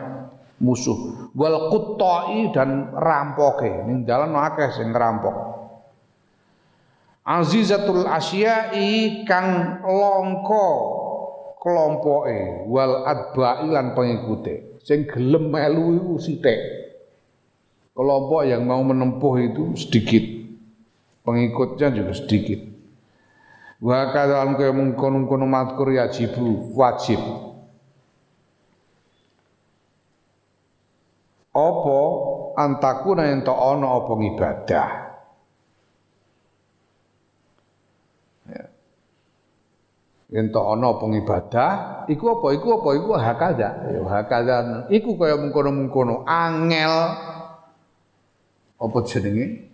musuh. Wal quttai dan rampoke. Ning dalan akeh sing ngerampok azizatul asyai kang longko kelompoke. Wal adba'i lan pengikute. Sing gelem melu iku sithik kelompok yang mau menempuh itu sedikit. Pengikutnya juga sedikit. Wa kadal kaya mengkono-kono matkur yajibu wajib. Apa antakuna ento ana apa ibadah ento ana pengibadah iku apa iku apa iku hakada ya hakada iku kaya mengkono-mengkono angel apa jenenge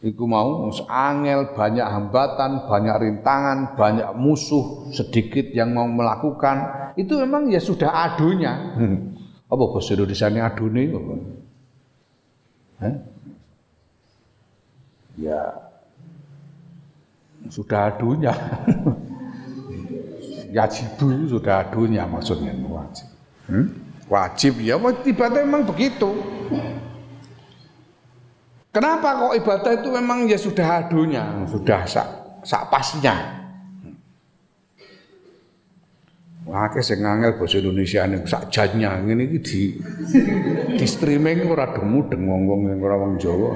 iku mau angel banyak hambatan banyak rintangan banyak musuh sedikit yang mau melakukan itu memang ya sudah adunya hmm. apa bahasa Indonesia ini adune Hah? ya sudah adunya. Yajibu itu sudah adunya maksudnya wajib. Hmm? Wajib ya, ibadah memang begitu. Kenapa kok ibadah itu memang ya sudah adunya, sudah sak, sak pasnya. Wah, ke sing angel basa Indonesia ning sak ngene iki di di streaming ora demu deng wong-wong ora wong Jawa.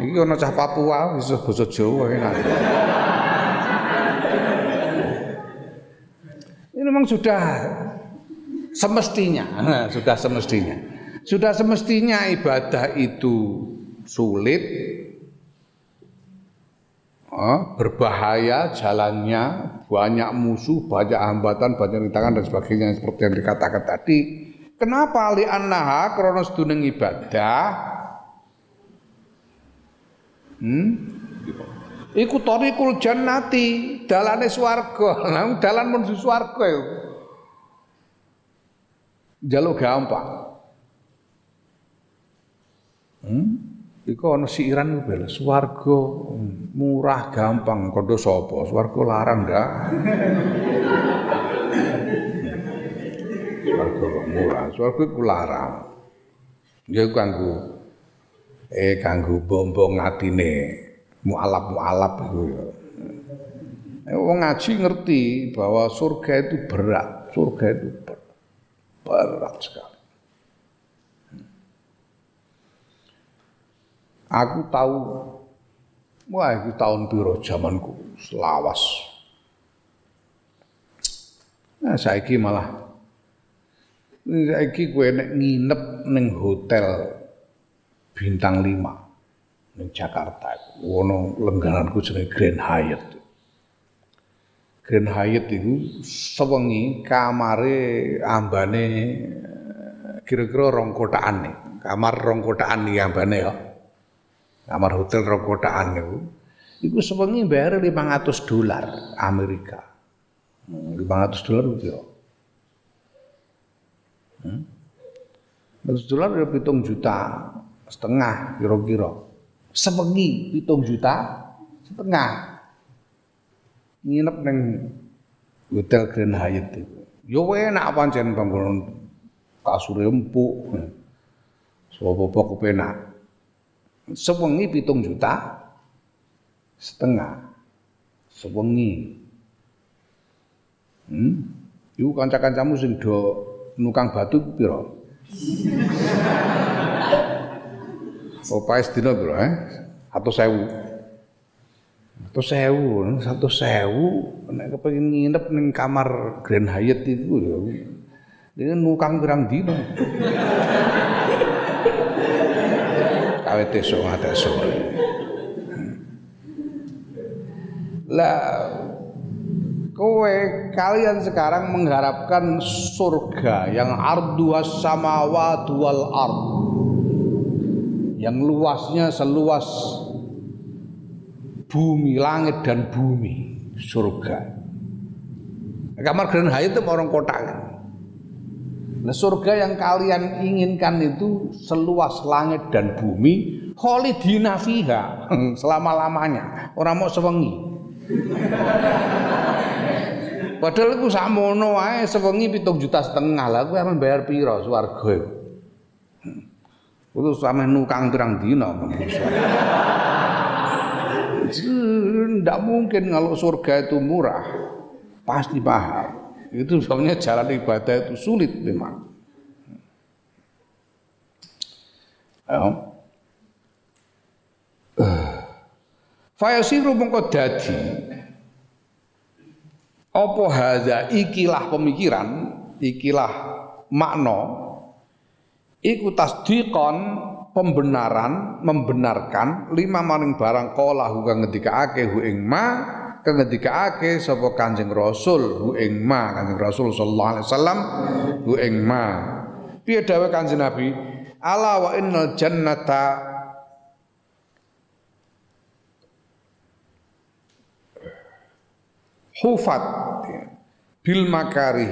Iki ana cah Papua bisa basa Jawa enak. Ini memang sudah semestinya, sudah semestinya. Sudah semestinya ibadah itu sulit, oh, berbahaya jalannya, banyak musuh, banyak hambatan, banyak rintangan dan sebagainya seperti yang dikatakan tadi. Kenapa li annaha krana seduneng ibadah? Hmm? Iku tariqul jannati, dalane swarga. Dalan menuju swarga. Jaluk gampang. Hmm? Iku ana siiran bel. Swarga murah gampang. Kondo sapa? Swarga larang ndak? Swarga murah. Swarga iku larang. Ya kanggo eh kanggo bombong atine mualaf-mualaf iku ya. Eh, Wong ngaji ngerti bahwa surga itu berat, surga itu berat, sekali. Aku tahu wah itu tahun piro zamanku selawas. Nah saiki malah saiki gue nek nginep ning hotel bintang 5 ning Jakarta. Wono lenggananku jenenge Grand Hyatt. Grand Hyatt itu sewengi kamare ambane kira-kira rong kotaan nih. Kamar rong kotaan nih ambane ya kamar hotel rong kotaan niku iku sewengi bayar 500 dolar Amerika. 500 hmm, dolar itu. Hmm? 500 dolar ya pitung juta setengah kira-kira. Sewengi pitung juta setengah. Nginep neng hotel Grand Hyatt itu. Yo enak pancen bangunan kasur empuk. Sopo-sopo kepenak sewengi pitung juta setengah sewengi hmm? iku kanca-kancamu sing do nukang batu piro Opae sedina piro eh? Atau sewu. Atau sewu, satu sewu, nek kepengin nginep ning kamar Grand Hyatt itu ya. Nukang berang dino awet esuk ngantek sore. Lah kowe kalian sekarang mengharapkan surga yang ardu samawat wal ard yang luasnya seluas bumi langit dan bumi surga kamar Grand Hyatt itu orang kotak Nah, surga yang kalian inginkan itu seluas langit dan bumi, khalidina fiha, selama-lamanya. Orang mau sewengi. Padahal aku samono wae sewengi pitung juta setengah lah, aku akan bayar piro swarga iku. Kudu sampe nukang pirang dina Tidak mungkin kalau surga itu murah, pasti mahal. Itu soalnya jalan ibadah itu sulit memang. Ya. Fayasiru mengko dadi apa hadza ikilah pemikiran, ikilah makna iku tasdiqon pembenaran membenarkan lima maring barang kala kang ngendikaake hu ing ma kang ngendikaake sapa Kanjeng Rasul hu ing ma Kanjeng Rasul sallallahu alaihi wasallam hu ing ma. Piye dawuh Kanjeng Nabi? Ala wa innal jannata hufat bil makari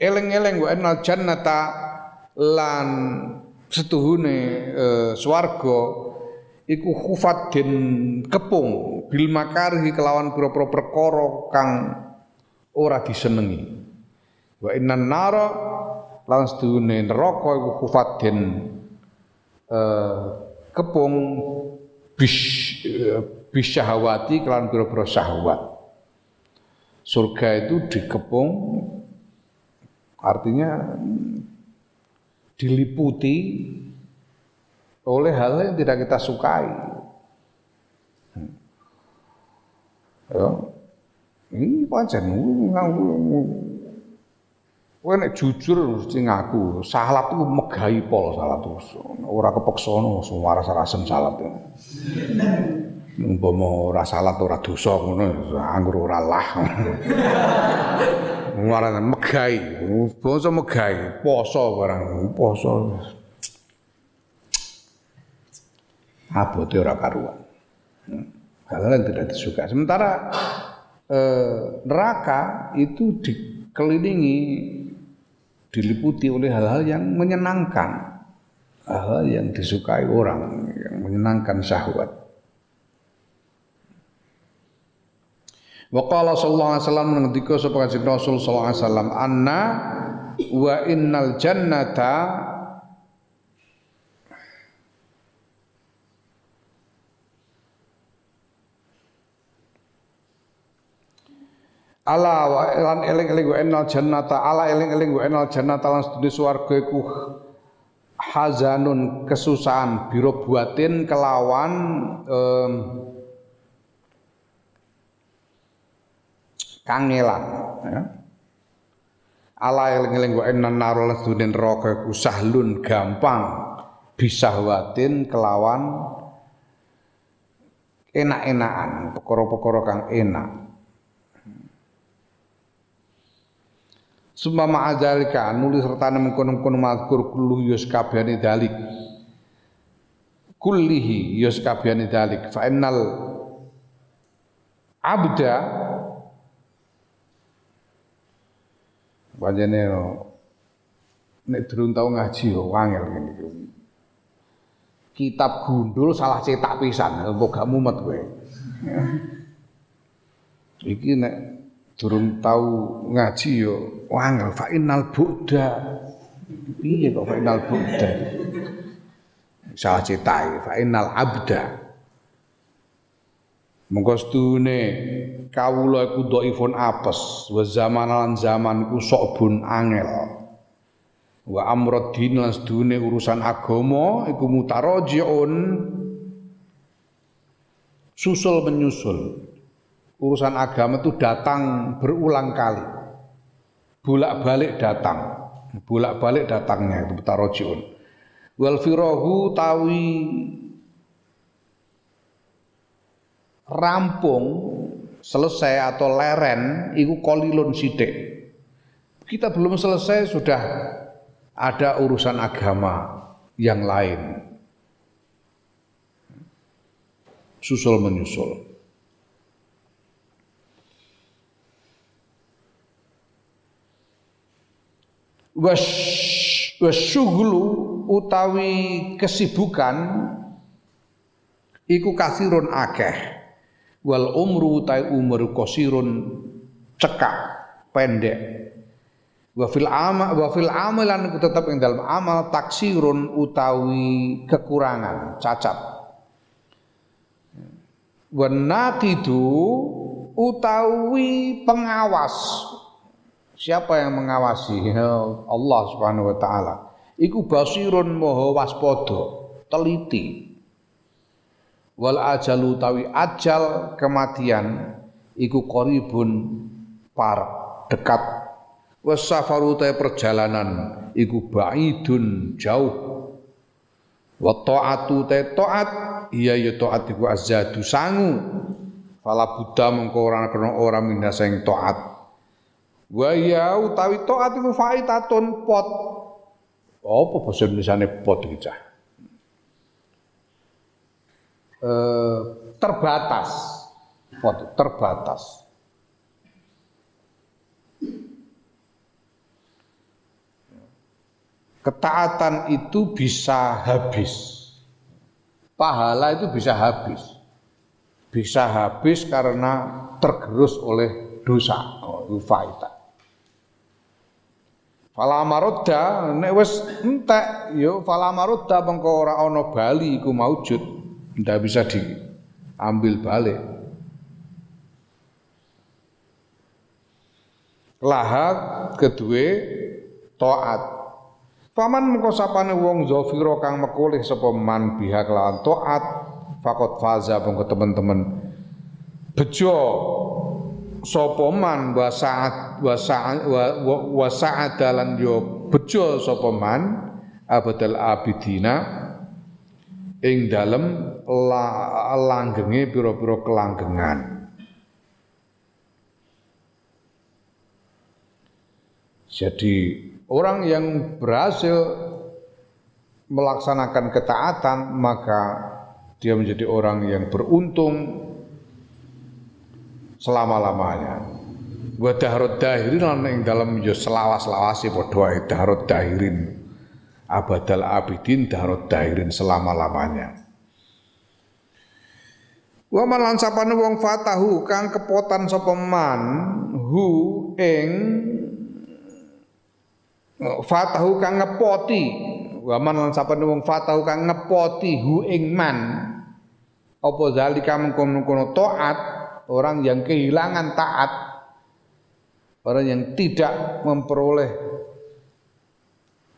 eleng-eleng wa innal jannata lan setuhune e, swarga iku hufat den kepung bil makari kelawan pira-pira perkara kang ora disenengi. Wa innan nara lan setuhune neraka iku hufat den e, kepung bis e, bis syahwati kelawan pira-pira syahwat. Surga itu dikepung artinya diliputi oleh hal yang tidak kita sukai. Ya. Ini pancen Kowe nek jujur mesti ngaku, salat itu megahi pol salat itu. Ora kepeksa no, waras rasem salat. umpama ora salat ora dosa ngono anggur ora lah ngarane megai basa megai poso barang. Poso. Abote ora karuan. Yang tidak disuka. Sementara eh, neraka itu dikelilingi diliputi oleh hal-hal yang menyenangkan. Hal-hal yang disukai orang yang menyenangkan syahwat Wa qala sallallahu alaihi wasallam ngendika sapa Kanjeng Rasul sallallahu alaihi wasallam anna wa innal jannata Ala wa lan eling-eling wa innal jannata ala eling-eling wa innal jannata lan sedune swarga iku hazanun kesusahan biro buatin kelawan um, kangelan ya. Ala eling-eling wa inna narul dunin neraka iku sahlun gampang bisahwatin kelawan enak-enakan, perkara-perkara kang enak. Summa ma'adzalika nulis serta mengkono-kono mazkur kullu yus kabehane dalik. Kullihi yus kabehane dalik fa abda Panjene nek durung tau ngaji yo wangel ngene. Kitab gundul salah cetak pisan, kok gak mumet kowe. Iki nek durung tau ngaji yo wangel fa innal buddha. Piye kok fa innal buddha? Salah cetak fa innal abda. Mengko stune kawula iku dhaifun apes, wa zaman lan zaman ku sok bun angel. Wa amruddin lan stune urusan agama iku mutarajiun susul menyusul. Urusan agama itu datang berulang kali. Bolak-balik datang. Bolak-balik datangnya itu mutarajiun. Wal firahu tawi rampung selesai atau leren itu kolilun sidik. Kita belum selesai sudah ada urusan agama yang lain. Susul menyusul. Was wasyuglu utawi kesibukan iku kasirun akeh wal umru tai umur kosirun cekak pendek wa fil amal wa fil amalan tetap ing dalam amal taksirun utawi kekurangan cacat Wanaqidu utawi pengawas. Siapa yang mengawasi? Allah Subhanahu wa taala. Iku basirun moho waspada, teliti. Wal ajalu utawi ajal kematian iku qaribun par dekat. Wasafaru perjalanan iku baidun jauh. Wa ta'atu ta'at iya ya taat iku azadu sangu fala buddha mengko ora kena ora minda sing taat wa ya utawi taat iku faitatun pot apa basa Indonesiane pot iki eh, terbatas pot terbatas ketaatan itu bisa habis pahala itu bisa habis. Bisa habis karena tergerus oleh dosa. Oh, itu faida. Fala marodda nek wis entek yo fala marodda mengko ora bali iku maujud ndak bisa diambil balik. Laha kedue taat Faman mengko sapane wong zafira kang mekoleh sapa man biha kelawan taat fakot faza mengko teman-teman. Bejo sapa man wa saat wa saat wa yo bejo sapa man abidina ing dalem la, langgenge pira-pira kelanggengan jadi Orang yang berhasil melaksanakan ketaatan maka dia menjadi orang yang beruntung selama-lamanya. Wa dahrud dahirin lan ing dalam yo selawas-lawase padha dahrud dahirin. Abadal abidin dahrud dahirin selama-lamanya. Wa man sapane wong fatahu kang kepotan sapa man hu ing fatahu kang ngepoti wa man lan sapane wong fatahu kang ngepoti hu ing man apa zalika mengkono-kono taat orang yang kehilangan taat orang yang tidak memperoleh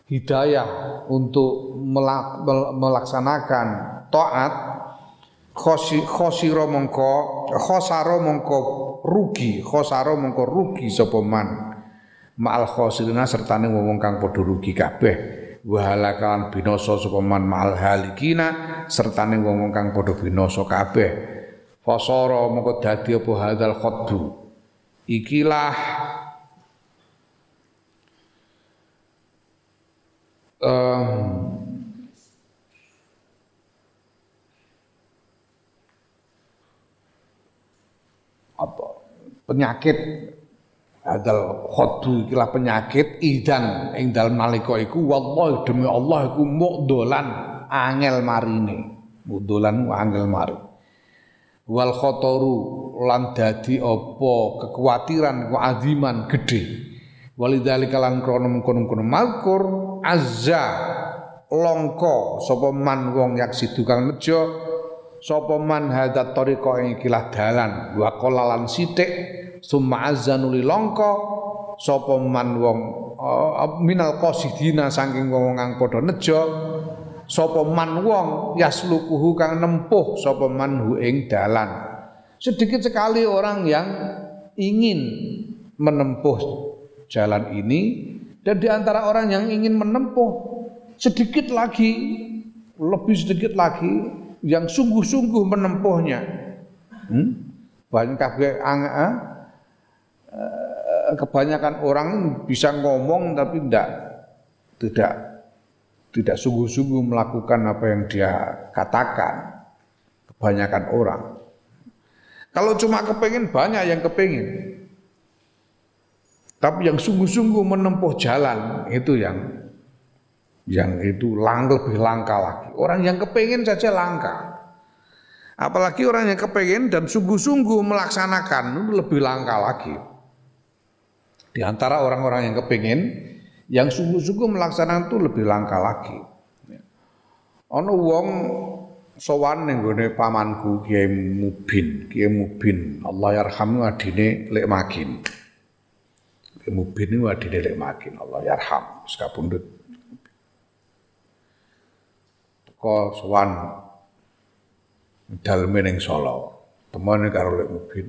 hidayah untuk melaksanakan taat khosiro mongko khosaro mongko rugi khosaro mongko rugi sapa man. Ma'al khosirina sertane wong kang padha rugi kabeh. Wa halakalan binasa sapa man ma'al halikina sertane wong kang padha binasa kabeh. Fasara moko dadi apa hadzal khadbu ikilah apa penyakit Adal khodu ikilah penyakit idan ing dalem nalika iku wallahi demi Allah iku mukdolan angel marine. Mukdolan angel mari. Wal khotoru lan dadi apa kekhawatiran ku aziman gedhe. Walidzalika lan krana mengkono-kono malkur azza longko sapa man wong yak sidu kang nejo sapa man hadat tariqa ing ikilah dalan wa qalalan sithik summa azzanuli longko sapa man wong uh, minal qasidina saking wong kang padha nejo sapa man wong yaslukuhu kang nempuh sapa man hu ing dalan. Sedikit sekali orang yang ingin menempuh jalan ini dan di antara orang yang ingin menempuh sedikit lagi lebih sedikit lagi yang sungguh-sungguh menempuhnya hmm? banyak kabeh Eh, kebanyakan orang bisa ngomong tapi tidak tidak tidak sungguh-sungguh melakukan apa yang dia katakan. Kebanyakan orang. Kalau cuma kepingin banyak yang kepingin. Tapi yang sungguh-sungguh menempuh jalan itu yang yang itu lang lebih langka lagi. Orang yang kepingin saja langka. Apalagi orang yang kepingin dan sungguh-sungguh melaksanakan lebih langka lagi. Di antara orang-orang yang kepingin, yang sungguh-sungguh melaksanakan itu lebih langka lagi. Ono wong sowan ning gone pamanku Kiai Mubin, Kiai Mubin. Allah yarham adine lek makin. Mubin niku adine lek makin. Allah yarham wis kapundhut. Teko sowan daleme ning Solo. Temane karo lek Mubin.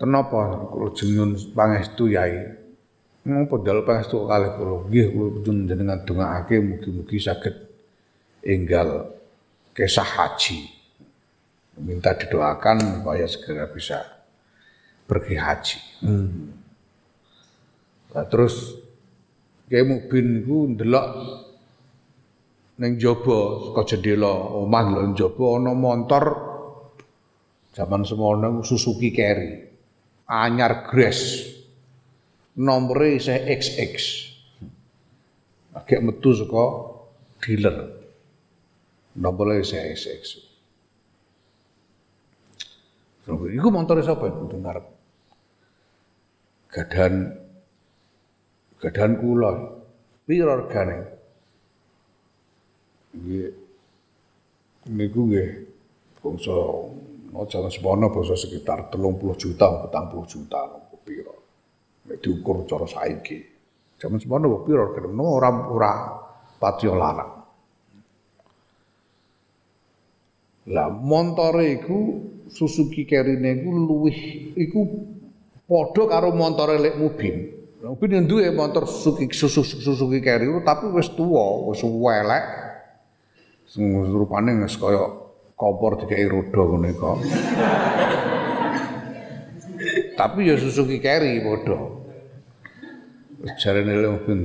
Kenapa jenengan pangestu Yai? Ngopo dal pangestu kalih kula? Nggih kula jenengan dongaake mugi-mugi saged enggal kisah haji. Minta didoakan supaya segera bisa pergi haji. Hmm. Nah, terus Kiai Mubin iku ndelok ning jaba saka jendela omah lho jaba ana montor zaman semono Suzuki Carry anyar Grace nomore isih XX agak metu saka dealer Nomornya saya XX. Iku motor sapa iku dengar. Gadan gadan kula. Piro regane? Nggih. Niku nggih bangsa no jaman semono bangsa sekitar 30 juta, 40 juta piro. Nek diukur cara saiki. Jaman semono piro regane? Ora ora patio larang. Lah montore iku Suzuki Carry-ne iku luwih iku padha karo montore lek Mubin. Mubin yang duwe motor Suzuki Suzuki, Suzuki Carry tapi wis tuwa, wis. Sing rupane wis kaya kompor dikai roda ngene kok. tapi ya Suzuki Carry padha. Jarene lek Mubin.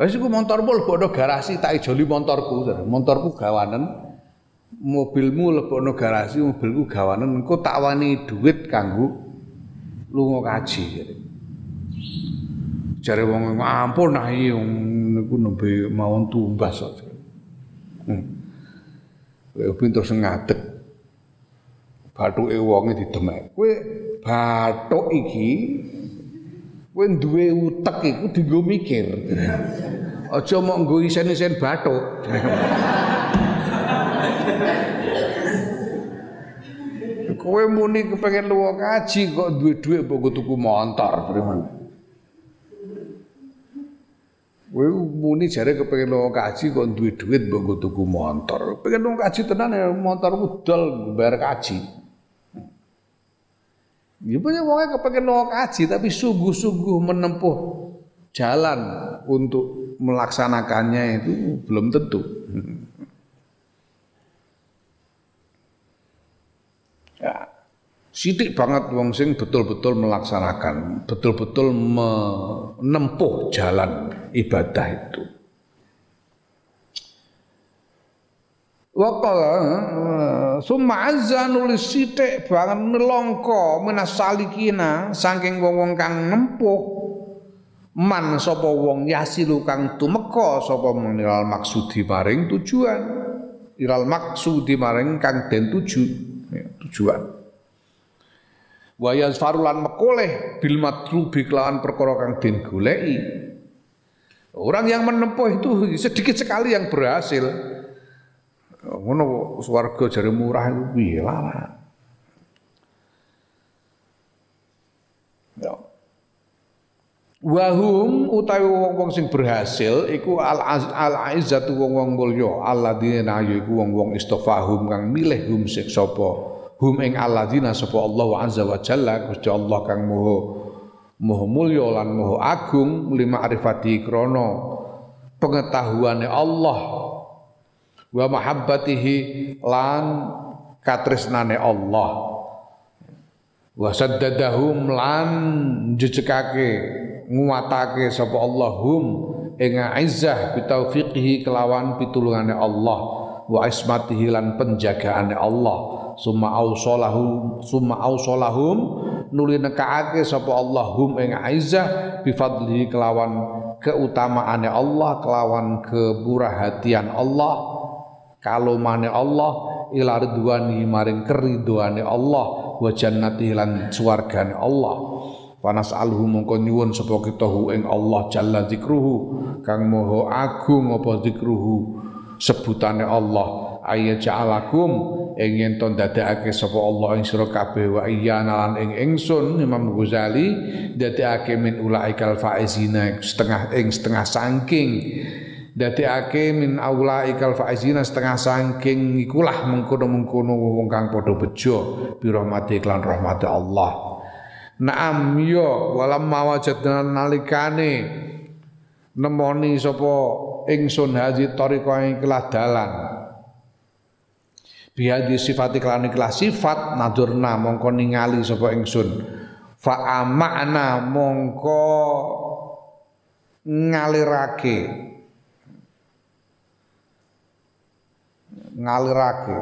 Wis iku montormu lebokno garasi tak ijoli montorku, montorku gawanen mobilmu lebokno garasi, mobilku gawanen engko tak wani duit kanggo lunga kaji. Jare wong ampun nah iki niku nembe mawon tumbas kok. Hmm. Kowe terus ngadeg. Bathuke wonge didemek. Kowe bathuk iki kowe duwe utek iku dienggo mikir. Aja mok nggo isen-isen bathuk. Kowe muni kepengen luwih ngaji kok duwe dhuwit mbok tuku montor primen. Kowe muni jare kepengen luwih ngaji kok duwe dhuwit mbok tuku montor. Pengen luwih ngaji tenan ya montorku dol bayar kaji. Ya punya wongnya kepengen luwih ngaji tapi sungguh-sungguh menempuh jalan untuk melaksanakannya itu belum tentu. Sidik banget wong sing betul-betul melaksanakan, betul-betul menempuh jalan ibadah itu. Waqala summa azza nulis sithik banget nelongko minas salikina saking wong-wong kang nempuh man sapa wong yasilu kang tumeka sapa menilal maksudi maring tujuan ilal maksudi maring kang den tuju ya, tujuan wa yazfarulan mekoleh bil matlubi kelawan perkara kang den goleki. Orang yang menempuh itu sedikit sekali yang berhasil. Ngono swarga jare murah itu piye Ya. Wahum utawi wong-wong sing berhasil iku al al izzatu wong-wong mulya alladzina iku wong-wong istofahum kang milih hum sik sapa hum ing alladzina sapa Allah azza wa jalla Gusti Allah kang moho moho mulya lan moho agung lima arifati krana pengetahuane Allah wa mahabbatihi lan katresnane Allah. Wa saddadahum lan jejekake nguwatake sapa Allah hum ing izzah bitaufiqihi kelawan pitulungane Allah wa ismatihi lan penjagaane Allah. Summa ausolahum summa ausolahum nuli nekaake sapa Allah hum ing aizah bi kelawan keutamaane Allah kelawan keburahatian Allah kalomane Allah ila ridwani maring keridhoane Allah wa jannati lan swargane Allah. Panas alhu mongko nyuwun sapa kita ing Allah jalla zikruhu kang moho agung apa zikruhu sebutane Allah ayat ja'alakum ing yen to ndadekake sapa Allah ing sira kabeh wa iyana lan ing ingsun Imam Ghazali ndadekake min ulaikal faizina setengah ing setengah saking. Dadekake min aulaikal faizina setengah saking ikulah mengkono-mengkono wong kang padha bejo bi rahmati lan rahmati Allah. Naam yo walam mawajadna nalikane nemoni sapa ingsun haji tariqah ing kelah dalan. Di sifat iklan ikhlas sifat nadurna mongko ningali sapa ingsun. Fa amana mongko ngalirake. Ngalirake.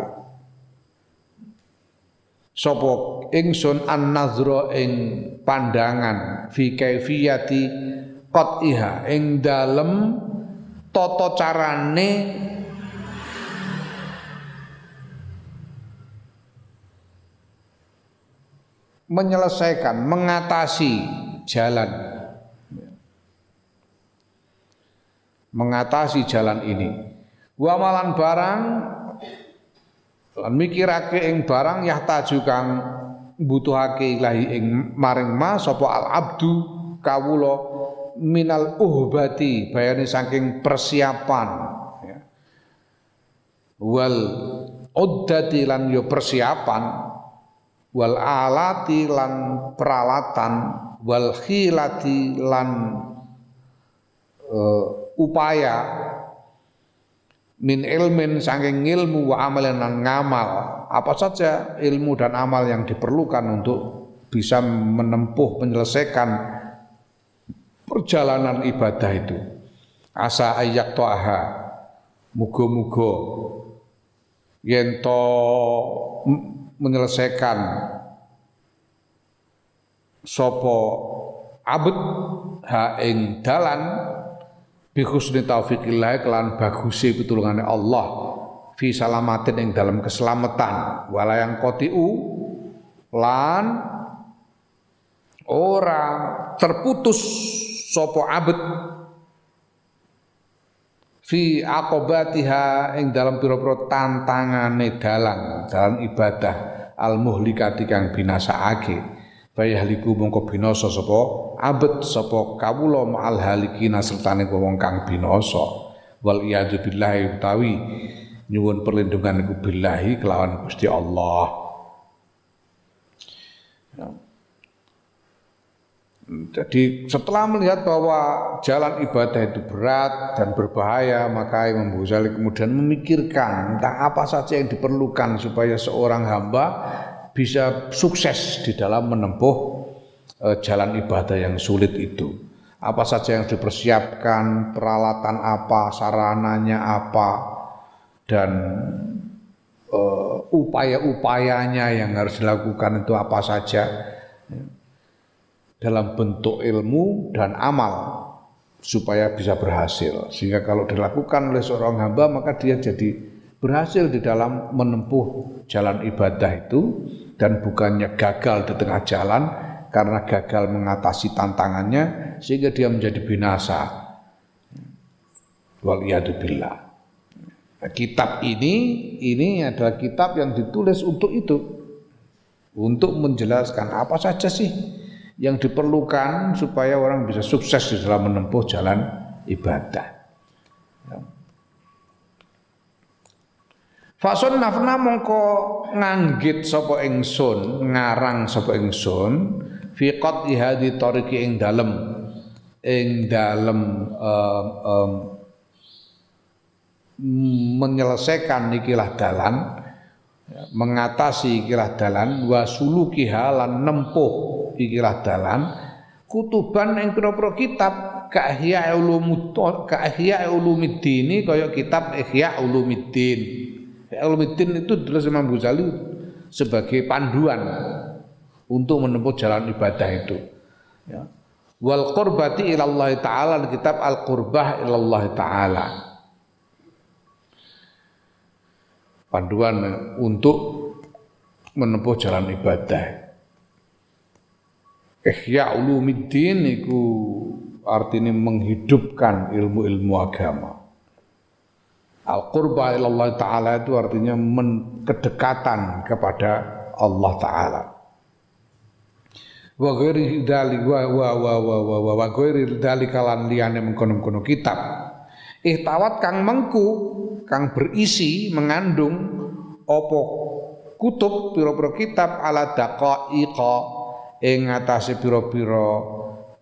Sapa ingsun an nazra ing pandangan fi kaifiyati qatiha ing dalem tata carane menyelesaikan mengatasi jalan. Mengatasi jalan ini. Wa malan barang lan mikirake ing barang yahtaju kang butuhake ilahi ing maring ma sapa al abdu kawula minal uhbati bayane saking persiapan ya. wal uddati lan yo persiapan wal alati lan peralatan wal khilati lan uh, upaya min ilmin saking ilmu wa amalan dan ngamal apa saja ilmu dan amal yang diperlukan untuk bisa menempuh menyelesaikan perjalanan ibadah itu. Asa ayak to'aha. Mugo-mugo yento menyelesaikan sopo abud ha ing dalan bi husni kelan bagusi pitulungane Allah fi salamatin ing dalam keselamatan. Walayang kotiu lan ora terputus sopo abad fi aqobatiha ing dalam pira-pira tantangane dalan dalan ibadah al muhlikati kang binasaake fayahliku mongko binasa sapa abet sapa kawula ma'al halikina sertane wong kang binasa. Wal iyadu billahi utawi nyuwun perlindungan iku billahi kelawan Gusti Allah Jadi setelah melihat bahwa jalan ibadah itu berat dan berbahaya, maka Imam Ghazali kemudian memikirkan tentang apa saja yang diperlukan supaya seorang hamba bisa sukses di dalam menempuh uh, jalan ibadah yang sulit itu. Apa saja yang dipersiapkan, peralatan apa, sarananya apa, dan uh, upaya-upayanya yang harus dilakukan itu apa saja dalam bentuk ilmu dan amal supaya bisa berhasil. Sehingga kalau dilakukan oleh seorang hamba maka dia jadi berhasil di dalam menempuh jalan ibadah itu dan bukannya gagal di tengah jalan karena gagal mengatasi tantangannya sehingga dia menjadi binasa. Wal billah. Nah, kitab ini ini adalah kitab yang ditulis untuk itu. Untuk menjelaskan apa saja sih yang diperlukan supaya orang bisa sukses di dalam menempuh jalan ibadah. Ya. Fasun nafna mongko nganggit sapa ingsun, ngarang sapa ingsun fi ihadi tariqi ing dalem ing dalem um, um, menyelesaikan ikilah dalan ya, mengatasi ikilah dalan wa sulukiha lan nempuh ikilah dalan kutuban ing pira-pira kitab ka ihya ulumuddin ka ihya kaya kitab ihya ulumuddin Ulumuddin itu ditulis Imam Ghazali sebagai panduan untuk menempuh jalan ibadah itu. Ya. Wal qurbati ilallah taala kitab al qurbah ilallah taala. Panduan untuk menempuh jalan ibadah. Ihya ulumiddin itu artinya menghidupkan ilmu-ilmu agama Al qurba ilallah taala itu artinya kedekatan kepada Allah taala. Wa ghairi dzalik wa wa wa wa wa wa wa ghairi dzalika lan liyane mengkono-kono kitab. Ihtawat kang mengku kang berisi mengandung opo kutub pira-pira kitab ala daqaiqa ing atase pira-pira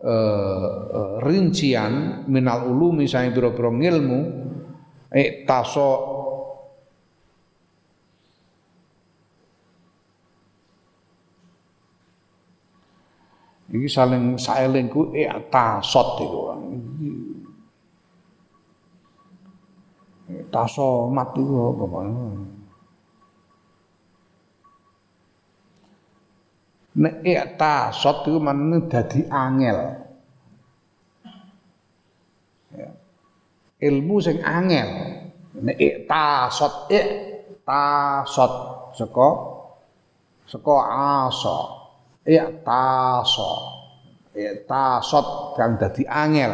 uh, uh, rincian minal ulumi saing pira-pira ilmu iktaso Iki saling saeling ku tasot iku. Taso mati apa Nek tasot iku manene dadi angel. Ya. Ilmu sing angel. Nek tasot ik tasot saka saka asa. Iktaso. Iktasot kang dadi angel.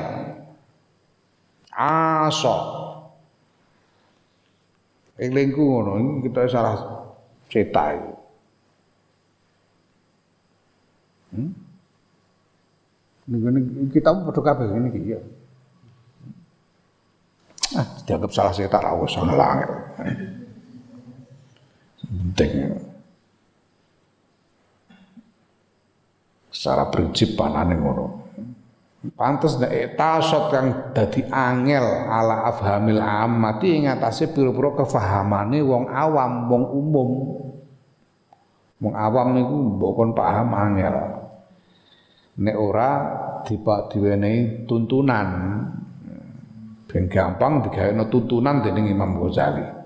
Aso. Elingku ngono, kita salah cetak iki. Hmm? Kita padha kabeh ngene iki ya. Ah, dianggap salah cetak ra usah ngelangir. Penting. Secara prinsip panane ngono. Pantes nek tasot yang dadi angel ala afhamil amati ing atase pira-pira kefahamane wong awam, wong umum. Wong awam niku mbok paham angel. Nek ora dipak diwenehi tuntunan. Ben gampang digawe tuntunan dening Imam Ghazali.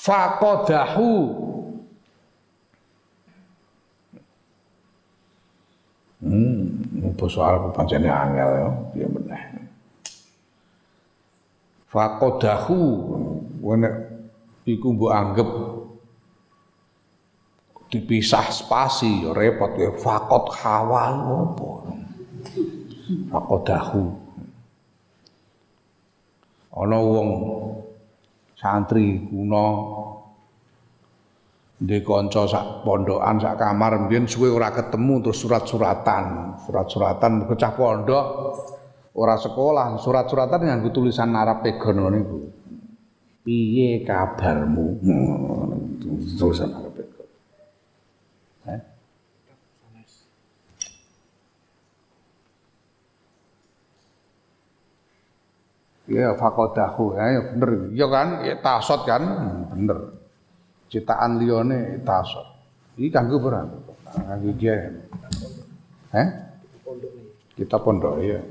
Faqadahu. Hmm, basa Arab pancene angel ya, piye meneh. Faqadahu. Wene iku mbok anggap dipisah spasi ya repot ya. Fakot hawal apa? Faqadahu. Ana wong santri kuno. Di kanca sak pondokan sak kamar mbiyen suwe ora ketemu terus surat-suratan. Surat-suratan kecah pondok ora sekolah. Surat-suratan dengan tulisan Arab pegono niku. Piye kabarmu? Tulisan Arab pegono eh? Ya fakodahu ya, ya bener. Ya kan ya tasot kan? Bener. Ciptaan lione tasot. Ini kanggo beran kanggo dia. Eh kita pondok ya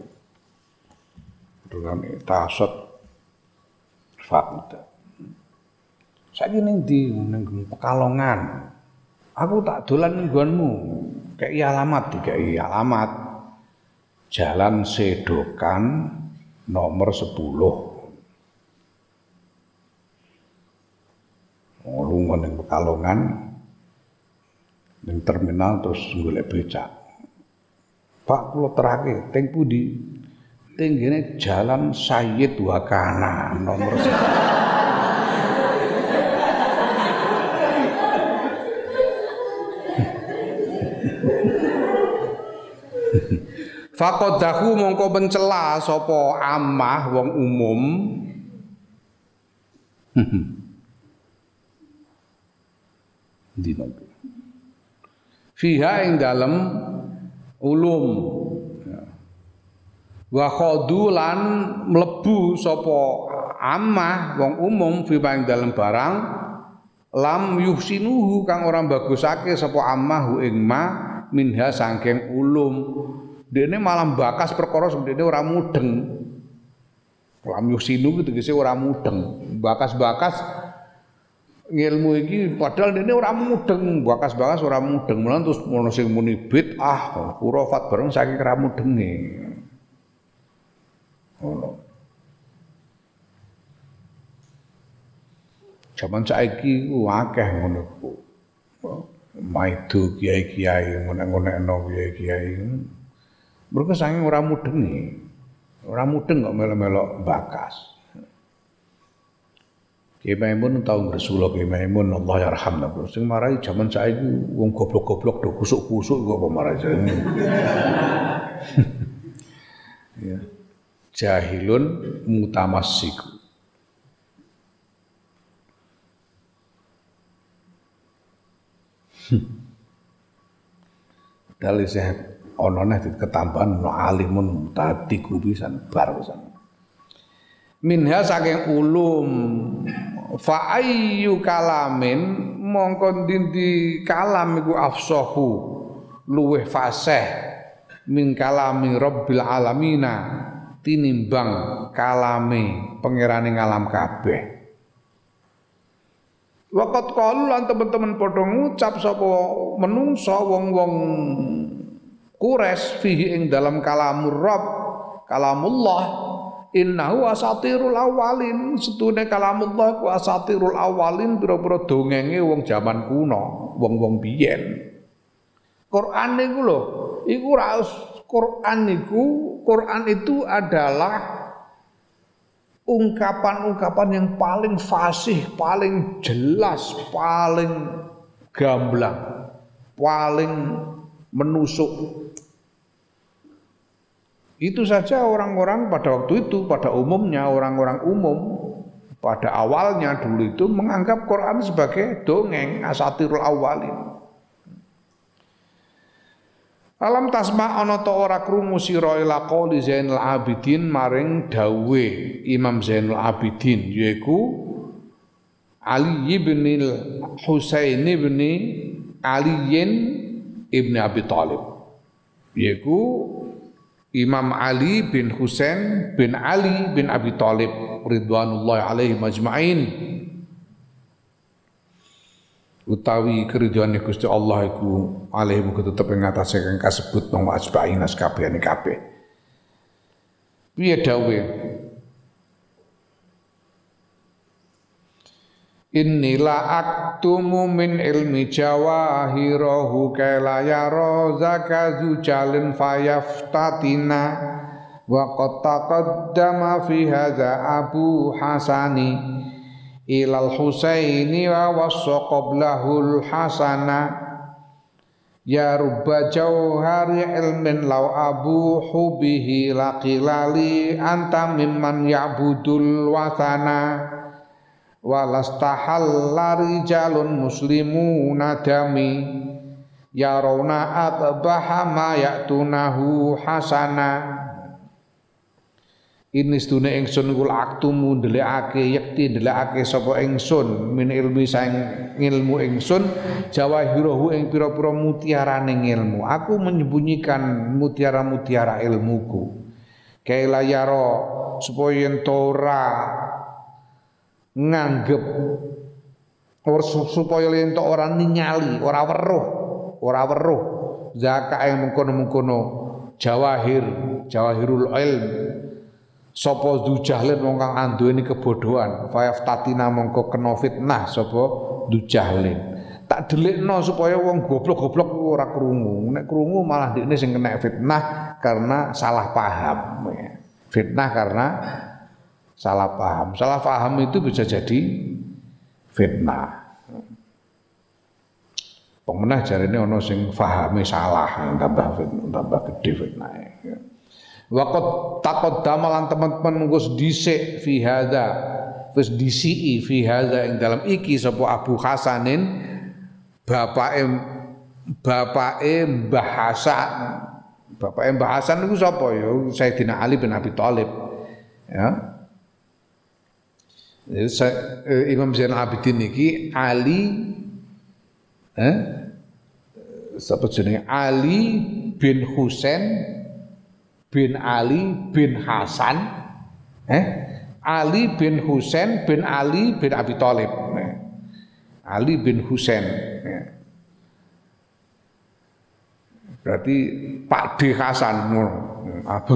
dengan tasot. Fakta saya ini di pekalongan. Aku tak dolan mingguanmu kayak alamat kayak alamat. Jalan sedokan nomor 10 lunga ning Pekalongan ning terminal terus golek becak. Pak kula terake teng pundi? Teng jalan Sayyid Wakana nomor 10 Faqadahu mongko mencela sapa amah wong umum. Dino. Fiha ing dalem ulum. Wa khadulan mlebu sapa amah wong umum fi ing dalem barang lam yuhsinuhu kang ora bagusake sapa amah ing ma minha sangking ulum Dene malah bakas perkara dene ora mudeng. Lam yusinu tegese ora mudeng. Bakas-bakas ngilmu iki padahal dene ora mudeng, bakas-bakas ora mudeng. Mulan terus ono sing muni ah kurafat bareng saking ora mudenge. Ngono. Zaman saiki ku akeh ngono ku. maido kiai-kiai ngonek-ngonekno kiai-kiai. Mereka saking ora mudengi. Ora mudeng kok melok-melok bakas. Kiai Maimun tau ngresula Kiai Maimun Allah yarham sing marai jaman saiki wong goblok-goblok do kusuk-kusuk kok marai ya. Jahilun mutamassiku. Dali saya ono neh ketambahan no alimun tadi kubisan bar pisan. Minha saking ulum fa ayyu kalamin mongko dindi kalam iku afsahu luweh fasih min kalami rabbil alamina tinimbang kalame pangerane ngalam kabeh Wakat kalu lan teman-teman padha ngucap sapa menungso wong-wong kures fihi ing dalam kalamur Rabb kalamullah innahu asatirul awalin. Setune kalamullah ku asatirul awalin pira-pira dongenge wong jaman kuno wong-wong biyen. Quran niku lho iku Quran niku Quran itu adalah ungkapan-ungkapan yang paling fasih, paling jelas, paling gamblang, paling menusuk. Itu saja orang-orang pada waktu itu, pada umumnya orang-orang umum pada awalnya dulu itu menganggap Quran sebagai dongeng asatirul awalin. Alam tasma ana ta ora krungu sira ila qauli Zainul Abidin maring dawe Imam Zainul Abidin yaiku Ali bin Husain bin Aliin ibn Abi Thalib yaiku Imam Ali bin Husain bin Ali bin Abi Thalib ridwanullahi alaihi majma'in utawi keridhaan Gusti Allah iku alaihi muga tetep ing atase kang kasebut wong asba'ina sakabehane kabeh. Piye dawuhe? Innila aktumu min ilmi jawahirahu kala yara zakazu jalin fayaftatina wa qad taqaddama fi hadza Abu Hasani ilal Husaini wa wassa qablahul Hasana. Ya rubba jauhari ilmin law abu hubihi laqilali anta mimman ya'budul wasana walastahalla rijalun muslimuna dami. Yarawna atbaha ma ya'tunahu hasana. Ini sedune ingsun kul aktumu ndelikake yakti ndelikake sapa ingsun. Min ilmi saing ilmu ingsun jawahirahu ing pira-pira mutiarane ilmu aku menyembunyikan mutiara-mutiara ilmuku. Kaila yaro supaya yen nganggep. Or supaya yen ora ningali ora weruh ora weruh. Zakat yang mengkono-mengkono. Jawahir jawahirul ilm. Sapa dujahlin wong kang anduweni kebodohan. Fayaftatina mongko kena fitnah sapa dujahlin. Tak delikno supaya wong goblok-goblok ora krungu. Nek krungu malah dikne sing kena fitnah karena salah paham. Fitnah karena salah paham. Salah paham itu bisa jadi fitnah. Pemenah jarine ana sing fahame salah tambah tambah gede fitnah. Waqat taqaddama lan teman-teman nggus dhisik fi hadza wis disiki fi hadza ing dalam iki sapa Abu Hasanin bapake bapake Mbah Hasan. Bapake Mbah Hasan niku sapa ya? Sayyidina Ali bin Abi Thalib. Ya Imam Zainal Abidin niki Ali eh sapa jenenge Ali bin Husain bin Ali bin Hasan eh Ali bin Husain bin Ali bin Abi Thalib eh. Ali bin Husain eh. berarti Pak D Hasan apa?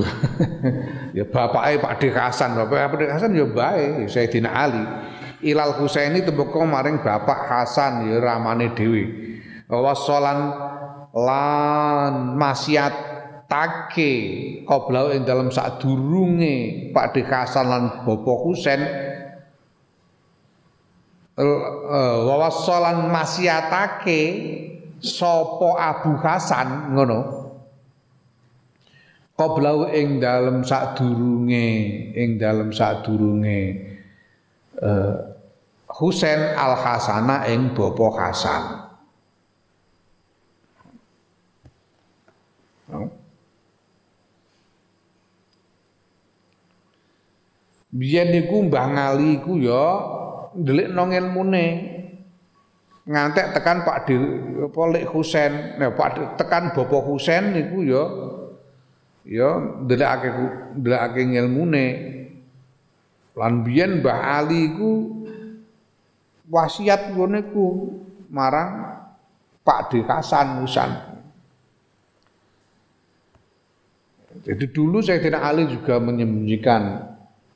Ya bapaknya Pak D Hasan bapak Pak D Hasan ya baik Sayyidina Ali. Ilal Husaini temboko maring bapak Hasan ya ramane dewi wasolan lan maksiat take qoblau ing dalam sadurunge Pak Hasan lan Bapak Husain. Wawasolan maksiatake sapa Abu Hasan ngono qoblau ing dalam sadurunge ing dalam sadurunge uh, Husain Al Hasana ing Bapak Hasan Biyen niku Mbah Ngali iku ya ndelikno ilmune. Ngantek tekan Pak Di apa Lek Husain, nah Pak tekan Bapak Husain niku ya ya ndelikake ndelikake ilmune. Lan biyen Mbah Ali iku wasiat ngene ku marang Pak De Hasan Husain. Jadi dulu saya tidak Ali juga menyembunyikan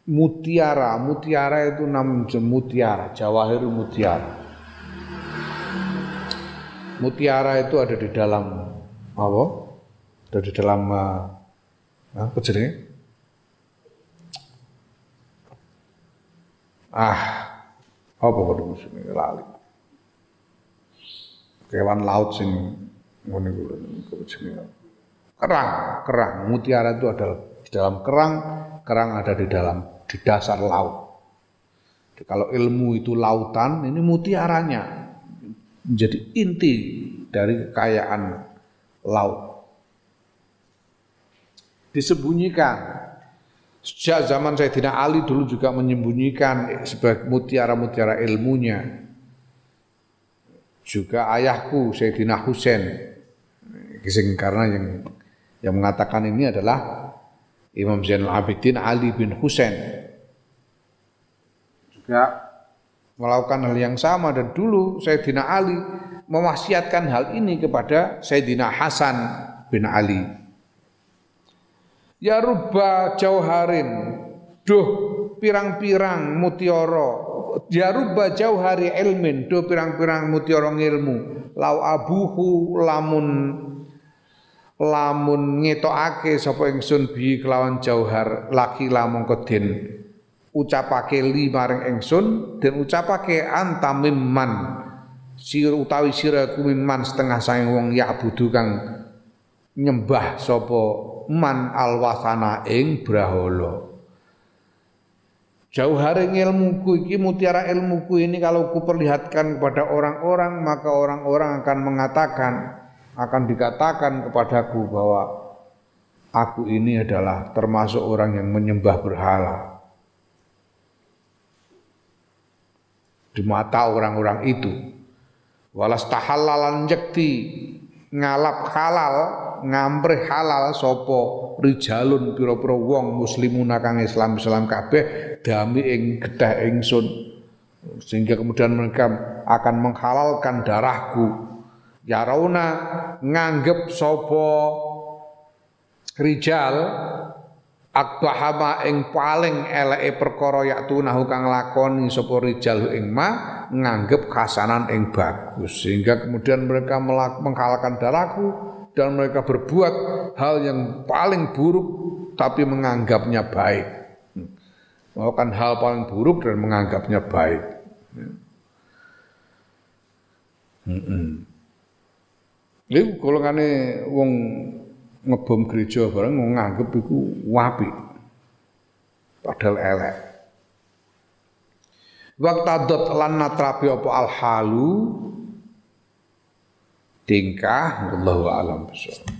mutiara. Mutiara itu namanya mutiara, jawahir mutiara. Mutiara itu ada di dalam apa? Ada di dalam uh, apa jenis? Ah, apa kode musim lali? Kewan laut sing ngene kuwi jenenge. Kerang, kerang. Mutiara itu adalah di dalam kerang, kerang ada di dalam di dasar laut. Jadi, kalau ilmu itu lautan, ini mutiaranya menjadi inti dari kekayaan laut. Disembunyikan. Sejak zaman tidak Ali dulu juga menyembunyikan sebagai mutiara-mutiara ilmunya. Juga ayahku Sayyidina Husain. Karena yang yang mengatakan ini adalah Imam Zainal Abidin Ali bin Husain juga melakukan hal yang sama dan dulu Sayyidina Ali mewasiatkan hal ini kepada Sayyidina Hasan bin Ali. Ya rubba jauharin. Duh pirang-pirang mutiara. Ya rubba jauhari ilmin. Duh pirang-pirang mutiara ilmu lau abuhu lamun lamun ngetokake sapa ingsun bi kelawan jauhar laki lamun den ucapake li maring ingsun den ucapake anta mimman. Sir utawi sira mimman setengah saing wong ya budu kang nyembah sapa man alwasana ing brahala Jauhare ilmuku iki mutiara ilmuku ini kalau kuperlihatkan kepada orang-orang maka orang-orang akan mengatakan akan dikatakan kepadaku bahwa aku ini adalah termasuk orang yang menyembah berhala. Di mata orang-orang itu. Walas tahallalan jekti ngalap halal, ngampreh halal sopo rijalun pira-pira wong muslimun kang Islam Islam kabeh dami ing gedah ingsun. Sehingga kemudian mereka akan menghalalkan darahku. Ya rauna nganggep sopo rijal akbahama ing paling eleke perkara yaktunahu kang lakoni sapa rijal ing ma nganggep khasanan ing bagus. Sehingga kemudian mereka menghalalkan darahku dan mereka berbuat hal yang paling buruk tapi menganggapnya baik melakukan hal paling buruk dan menganggapnya baik hmm. Iku golongane wong ngebom gereja bareng nganggep iku wapi. Padahal elek. Waktadot lan natrapi apa al halu tingkah wallahu alam besar.